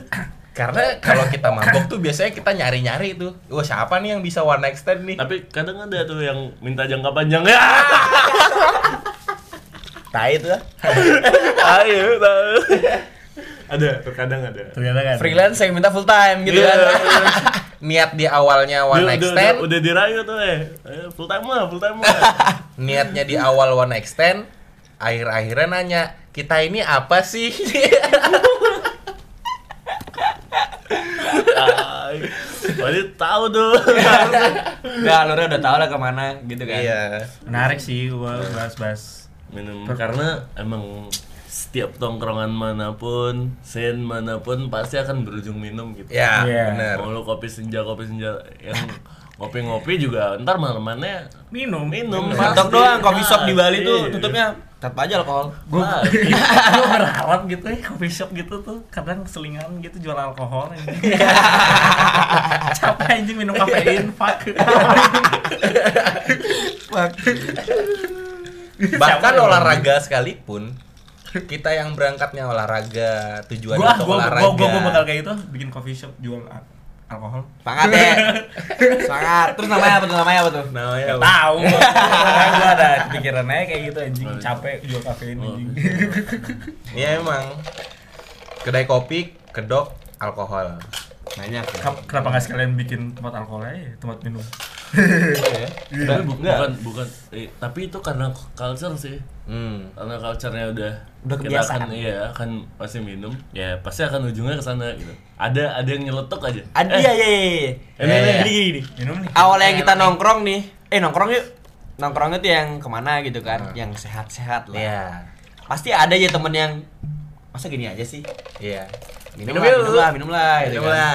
Karena kalau kita mabok tuh biasanya kita nyari-nyari tuh. Wah, siapa nih yang bisa one night stand nih? tapi kadang ada tuh yang minta jangka panjang ya Tai itu lah. ayo tahu ada terkadang ada Ternyata kan. Freelance yang minta full time gitu Iya, kan. Niat di awalnya one night udah, stand, udah, udah dirayu tuh eh Ayo, full time mah full time mah niatnya di awal one night stand, akhir-akhirnya nanya, "Kita ini apa sih?" Wadi tahu tuh Enggak, alurnya udah tau lah ke mana gitu kan. Iya. Menarik sih gua bahas-bahas. minum karena emang setiap tongkrongan mana pun, scene mana pun pasti akan berujung minum gitu. Ya, Iya. bener. Mau lu kopi senja, kopi senja yang ngopi-ngopi juga ntar malamannya Minum. minum. Mantap pasti. doang coffee shop di Bali Iya. tuh tutupnya tanpa aja alkohol. Gua Nah, gua berharap gitu ya coffee shop gitu tuh kadang selingan gitu jual alkohol. Capek anjing minum kafein, fuck. Bahkan Siapa yang olahraga sekalipun, kita yang berangkatnya olahraga, tujuan Gua untuk gua, olahraga. gua, gua, gua bakal kayak itu bikin coffee shop jual al- alkohol. Semangat ya. Semangat. Terus namanya apa tuh? Namanya apa tuh? Namanya apa? tahu. Gua ada pikiran aja kayak gitu anjing, capek jual kafein Oh. anjing. Ya emang kedai kopi, kedok, alkohol. Banyak. ya. Ken- Kenapa nggak sekalian bikin tempat alkohol aja, tempat minum? Tapi bu- Enggak. bukan bukan eh, tapi itu karena culture sih. Hmm. Karena culture-nya udah Udah kita kebiasaan. akan iya akan pasti minum. Ya pasti akan ujungnya ke sana gitu. Ada ada yang nyeletuk aja. Ada Eh, iya iya iya. Iya, iya. Gini gini gini. Minum nih. Awalnya yang kita nongkrong nih. Eh nongkrong yuk. Nongkrongnya tuh yang ke mana gitu kan? Yang sehat-sehat lah. Iya. Pasti ada aja temen yang masa gini aja sih. Iya. Minum, lah, minum lah, minum lah, gitu Minum kan. lah.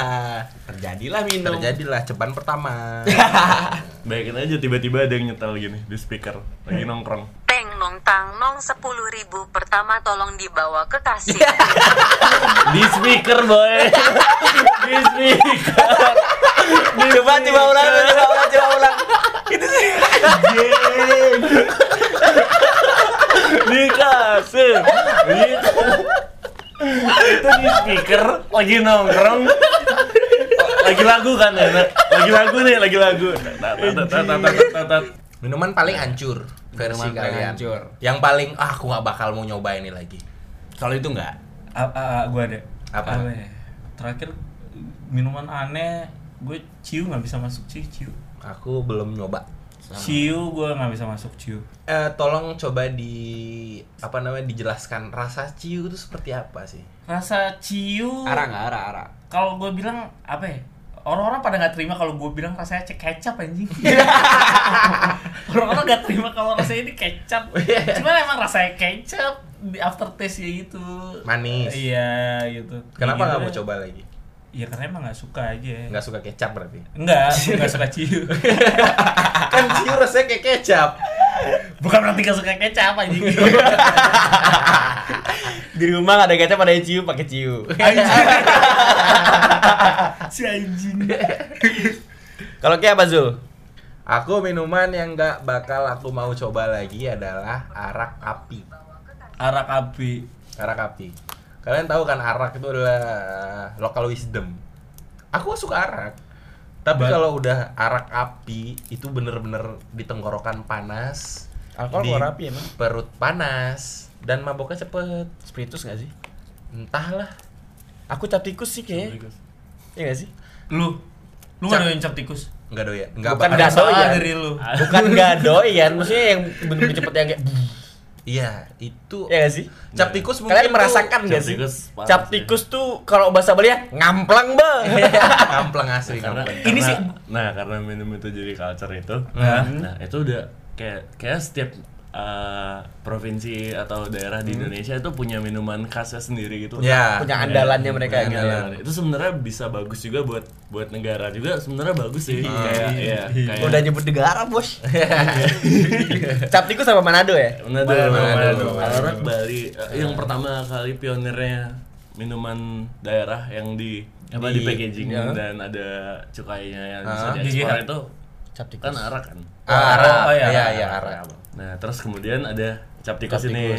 Terjadilah minum. Terjadilah ceban pertama. Bayangin aja tiba-tiba ada yang nyetel gini di speaker lagi nongkrong. Teng nong tang nong sepuluh ribu pertama tolong dibawa ke kasir. Di speaker boy. di speaker. Coba coba ulang, coba ulang, coba ulang. Itu sih. di kasir. Gitu. Itu di speaker lagi nongkrong. Lagi lagu kan ya, lagi lagu nih, lagi lagu. Tat, tat, tat, tat, tat, tat, tat. Minuman paling hancur versi Minuman kalian. hancur. Yang paling ah aku nggak bakal mau nyoba ini lagi. Kalau itu enggak. Ah, gua ada. Apa? ya? Terakhir minuman aneh, gue ciu nggak bisa masuk ciu ciu. Aku belum nyoba. Ciu gue nggak bisa masuk ciu. Eh tolong coba di apa namanya dijelaskan rasa ciu itu seperti apa sih? Rasa ciu. Arah enggak, arah, arah. Kalau gue bilang apa ya? Orang-orang pada nggak terima kalau gue bilang rasanya cek kecap anjing. Orang-orang nggak terima kalau rasanya ini kecap. Cuman emang rasanya kecap di aftertaste ya gitu. Manis. Iya gitu. Kenapa Gitu nggak mau coba lagi? Iya karena emang nggak suka aja. Nggak suka kecap berarti? Enggak, nggak suka ciu. kan ciu rasanya kayak kecap. Bukan berarti nggak suka kecap anjing. Di rumah ada kecap, ada ciu pakai ciu. Anjing. si anjing. Kalau kayak apa Zul? Aku minuman yang nggak bakal aku mau coba lagi adalah arak api. Arak api. Arak api. Kalian tahu kan arak itu adalah local wisdom. Aku suka arak. Tapi kalau udah arak api itu bener-bener di tenggorokan panas. Alkohol di api emang. Perut panas dan maboknya cepet. Spiritus nggak sih? Entahlah. Aku cap tikus sih kayaknya. Iya nggak sih? Lu. Lu nggak doyan cap tikus? Enggak doyan. Enggak Bukan bakal. nggak Ada salah doyan. dari lu. Bukan nggak doyan, maksudnya yang bener-bener cepet yang kayak Iya, itu Ya gak sih? cap tikus mungkin Kalian merasakan cap gak sih? Cap tikus tuh kalau bahasa Bali ya ngamplang bang. ngamplang asli karena, ngamplang. Ini karena- sih- nah karena minum itu jadi culture itu Nah. nah itu udah kayak kayak setiap uh, provinsi atau daerah di Indonesia itu punya minuman khasnya sendiri gitu Ya. Punya andalannya mereka Punya gitu ya. andalan. itu sebenarnya bisa bagus juga buat buat negara juga sebenarnya bagus sih kayak ya kayak Udah nyebut negara bos. Cap tikus sama Manado ya? Manado, Manado, Manado. Arak Bali Eh, yang pertama kali pionirnya minuman daerah yang di apa di, Di- packaging ya. dan ada cukainya yang bisa Ah, diekspor itu Cap tikus. kan arak kan. Ah, Oh, iya, iya, arak. iya, arak. Nah, terus kemudian ada cap tikus Cap ini.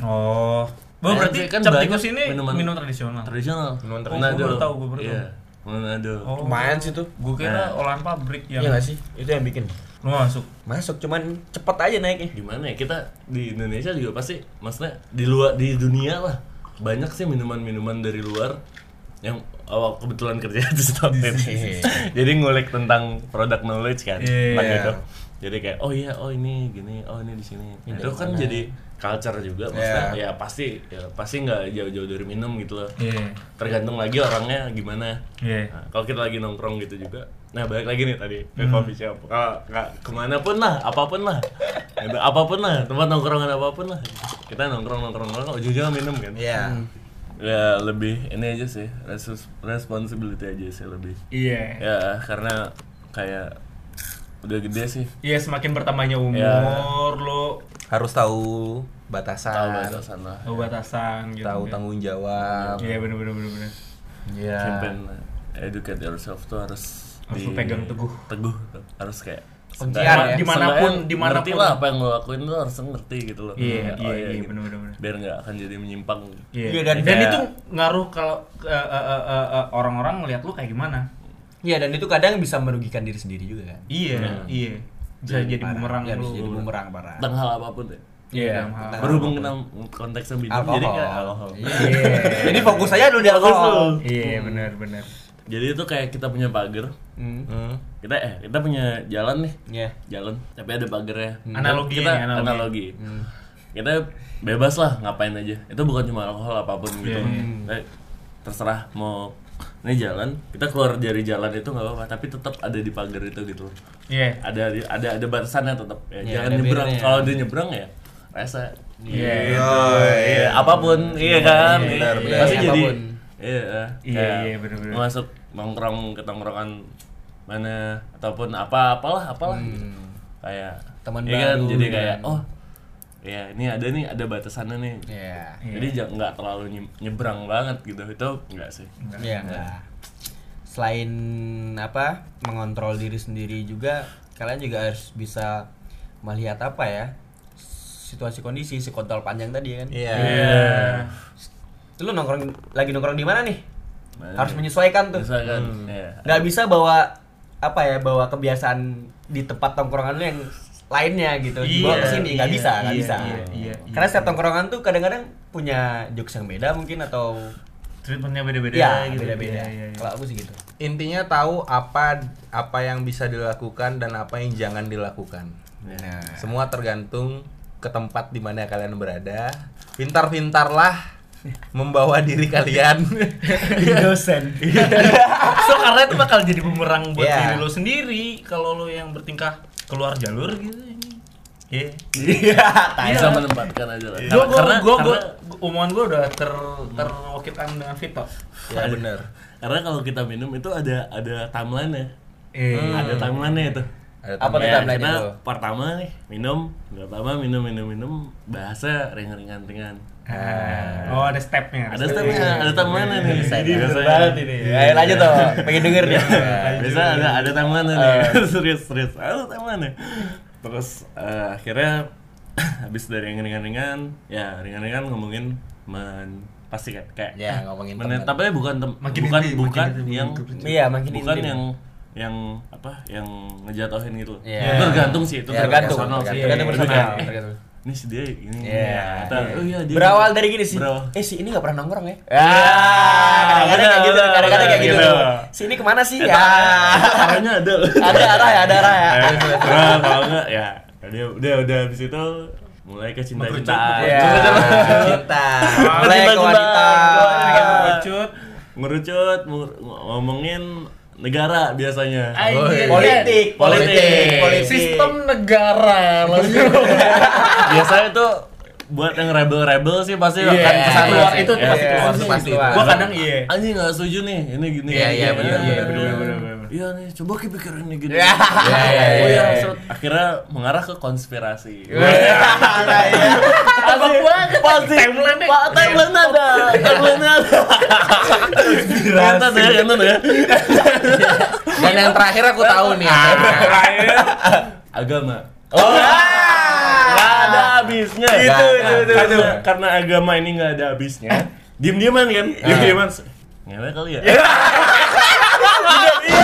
Oh. Oh, Nah, berarti kan cap tikus ini minuman- minum tradisional. Tradisional. Minuman tradisional. Oh, gua baru tahu, gua baru Iya. Manado. Oh. Lumayan sih tuh. Gue kira Nah. olahan pabrik yang Iya gak sih? Itu yang bikin. lu masuk. Masuk cuman cepet aja naiknya. Gimana ya kita di Indonesia juga pasti maksudnya di luar di dunia lah banyak sih minuman-minuman dari luar yang awal kebetulan kerja di Stocknet. Jadi ngulik tentang product knowledge kan Iya. tentang itu. Jadi kayak oh iya oh ini gini oh ini di sini. Nah, itu kan jadi culture juga maksudnya ya pasti ya pasti nggak jauh-jauh dari minum gitu loh. Iya. Tergantung lagi orangnya gimana. Iya. Nah, kalau kita lagi nongkrong gitu juga, nah balik lagi nih tadi ke coffee shop. Kalau ke mana pun lah, apa pun lah, Gitu, apa pun lah, tempat nongkrongan apa pun lah, kita nongkrong nongkrong nongkrong, ujungnya minum kan. Iya. Ya lebih ini aja sih, responsibility aja sih lebih. Iya. Ya karena kayak udah gede sih, Iya, semakin bertambahnya umur Ya. lo Harus tahu batasan, tahu batasan lah. tahu batasan gitu. tahu kan. tanggung jawab. Iya, bener bener bener bener. Iya. Campaign educate yourself tuh harus Harus lu pegang teguh. teguh tuh. harus kayak Kuncian ya. Dimanapun- di mana pun. ngerti lah apa yang lo lakuin lo harus ngerti gitu loh Iya, Kayak, iya, iya, gitu. bener, bener, bener. biar nggak akan jadi menyimpang Iya. Iya, dan dan, kayak- itu ngaruh kalau eh, eh, eh, eh, eh, orang-orang ngelihat lu kayak gimana. Iya dan itu kadang bisa merugikan diri sendiri juga kan. Iya, iya. Bisa jadi Parah. bumerang Iya, lu. bisa jadi bumerang parah. tentang hal apa pun deh Iya, Iya, dalam hal- berhubung kita konteksnya minum Alkohol. jadi kayak alkohol Iya. Jadi fokus aja dulu di alkohol. Iya, benar benar. jadi itu kayak kita punya pagar Hmm. Hmm. kita eh kita punya jalan nih Iya. jalan tapi ada pagarnya Analogi kita analogi. analogi, kita bebas lah ngapain aja itu bukan cuma alkohol apa pun gitu Iya, Eh, terserah mau ini jalan kita keluar dari jalan itu nggak apa-apa tapi tetap ada di pagar itu gitu Iya. ada ada ada batasannya tetap ya, Iya, jangan nyebrang barriernya. kalau dia nyebrang ya rasa Iya. iya apa pun iya kan Iya, benar, Iya, benar. pasti Iya, jadi iya Iya, kayak iya, benar, benar. masuk nongkrong ke tongkrongan mana ataupun apa apalah apalah gitu. kayak Teman iya kan baru, jadi ya. kayak oh ya ini ada nih ada batasannya nih Iya. jadi jangan nggak terlalu nye- nyebrang banget gitu itu enggak sih Iya enggak. Selain apa mengontrol diri sendiri juga kalian juga harus bisa melihat apa ya situasi kondisi si kontrol panjang tadi ya kan. Iya. Iya. Lu nongkrong lagi nongkrong di mana nih? Mana Harus menyesuaikan tuh. misalkan ya Nggak bisa bawa apa ya bawa kebiasaan di tempat tongkrongan lu yang lainnya gitu dibawa Iya, ke sini nggak iya, bisa nggak iya, bisa iya, iya, karena iya. setiap tongkrongan tuh kadang-kadang punya jokes yang beda mungkin atau Treatmentnya beda-beda ya gitu. beda-beda Iya, iya, iya. kalau aku sih gitu Intinya tahu apa apa yang bisa dilakukan dan apa yang jangan dilakukan. nah Semua tergantung ke tempat di mana kalian berada. Pintar-pintarlah membawa diri kalian. dosen so karena itu bakal jadi bumerang buat Iya. diri lo sendiri kalau lo yang bertingkah keluar jalur gitu ini. Iya. iya bisa menempatkan aja lah karena gua, gua, karena- omongan gua udah ter terwakilkan dengan Vito. ya bener. karena kalau kita minum itu ada ada timeline ya Eh, ada timeline itu Ada Apa tuh Kayak timeline kita itu? pertama nih minum pertama minum minum minum bahasa ringan-ringan ringan ah, oh ada stepnya. ada stepnya. ada timeline nih? Ini bener banget ini. Ayo lanjut tuh pengen denger nih. Bisa ada ada timeline nih? Serius serius. Ada timeline terus eh, akhirnya habis dari yang ringan-ringan ya ringan-ringan ngomongin men pasti kayak kayak Ya, ngomongin men- teman. tapi bukan tem- Makin bukan inti, bukan makin inti, yang iya makin bukan intim. yang yang apa yang ngejatohin gitu. Itu tergantung sih itu Ya, tergantung personal sih. tergantung Itu personal kayak, eh, tergantung. Ini si dia ini. Iya. Oh iya dia berawal dari gini sih. Berawal. eh si ini nggak pernah nongkrong ya? Ah, kadang-kadang kayak gitu bener, kadang-kadang kayak gitu. Gitu. si ini ke mana sih? Ya arahnya ada ada arah ya ada arah ya. Terus kalau enggak ya. Dia udah udah habis itu mulai ke cinta cintaan Iya. Cinta. Mulai ke wanita. Ngerucut. ngerucut ngomongin negara biasanya Anjir. Politik. Politik. Politik. Sistem negara biasanya tuh buat yang rebel-rebel sih pasti Iya, akan ke sana keluar sih. itu Ya. pasti keluar Pasti. Gua kadang iya. anjing nggak setuju nih ini gini Iya, iya, gini, bener, gini. Iya, iya nih coba gini. Iya, iya, oh iya. iya. set. akhirnya mengarah ke konspirasi. Abang banget. pasti Timeline pak timeline ada. Timeline ada. Kita tuh ya, kita ya. Dan yang terakhir aku tahu nih. Ah, Terakhir. agama. Oh. nggak ada habisnya. Itu, itu, itu, karena, itu. karena agama ini nggak ada habisnya. Diem dieman kan? Diem dieman ngewe kali ya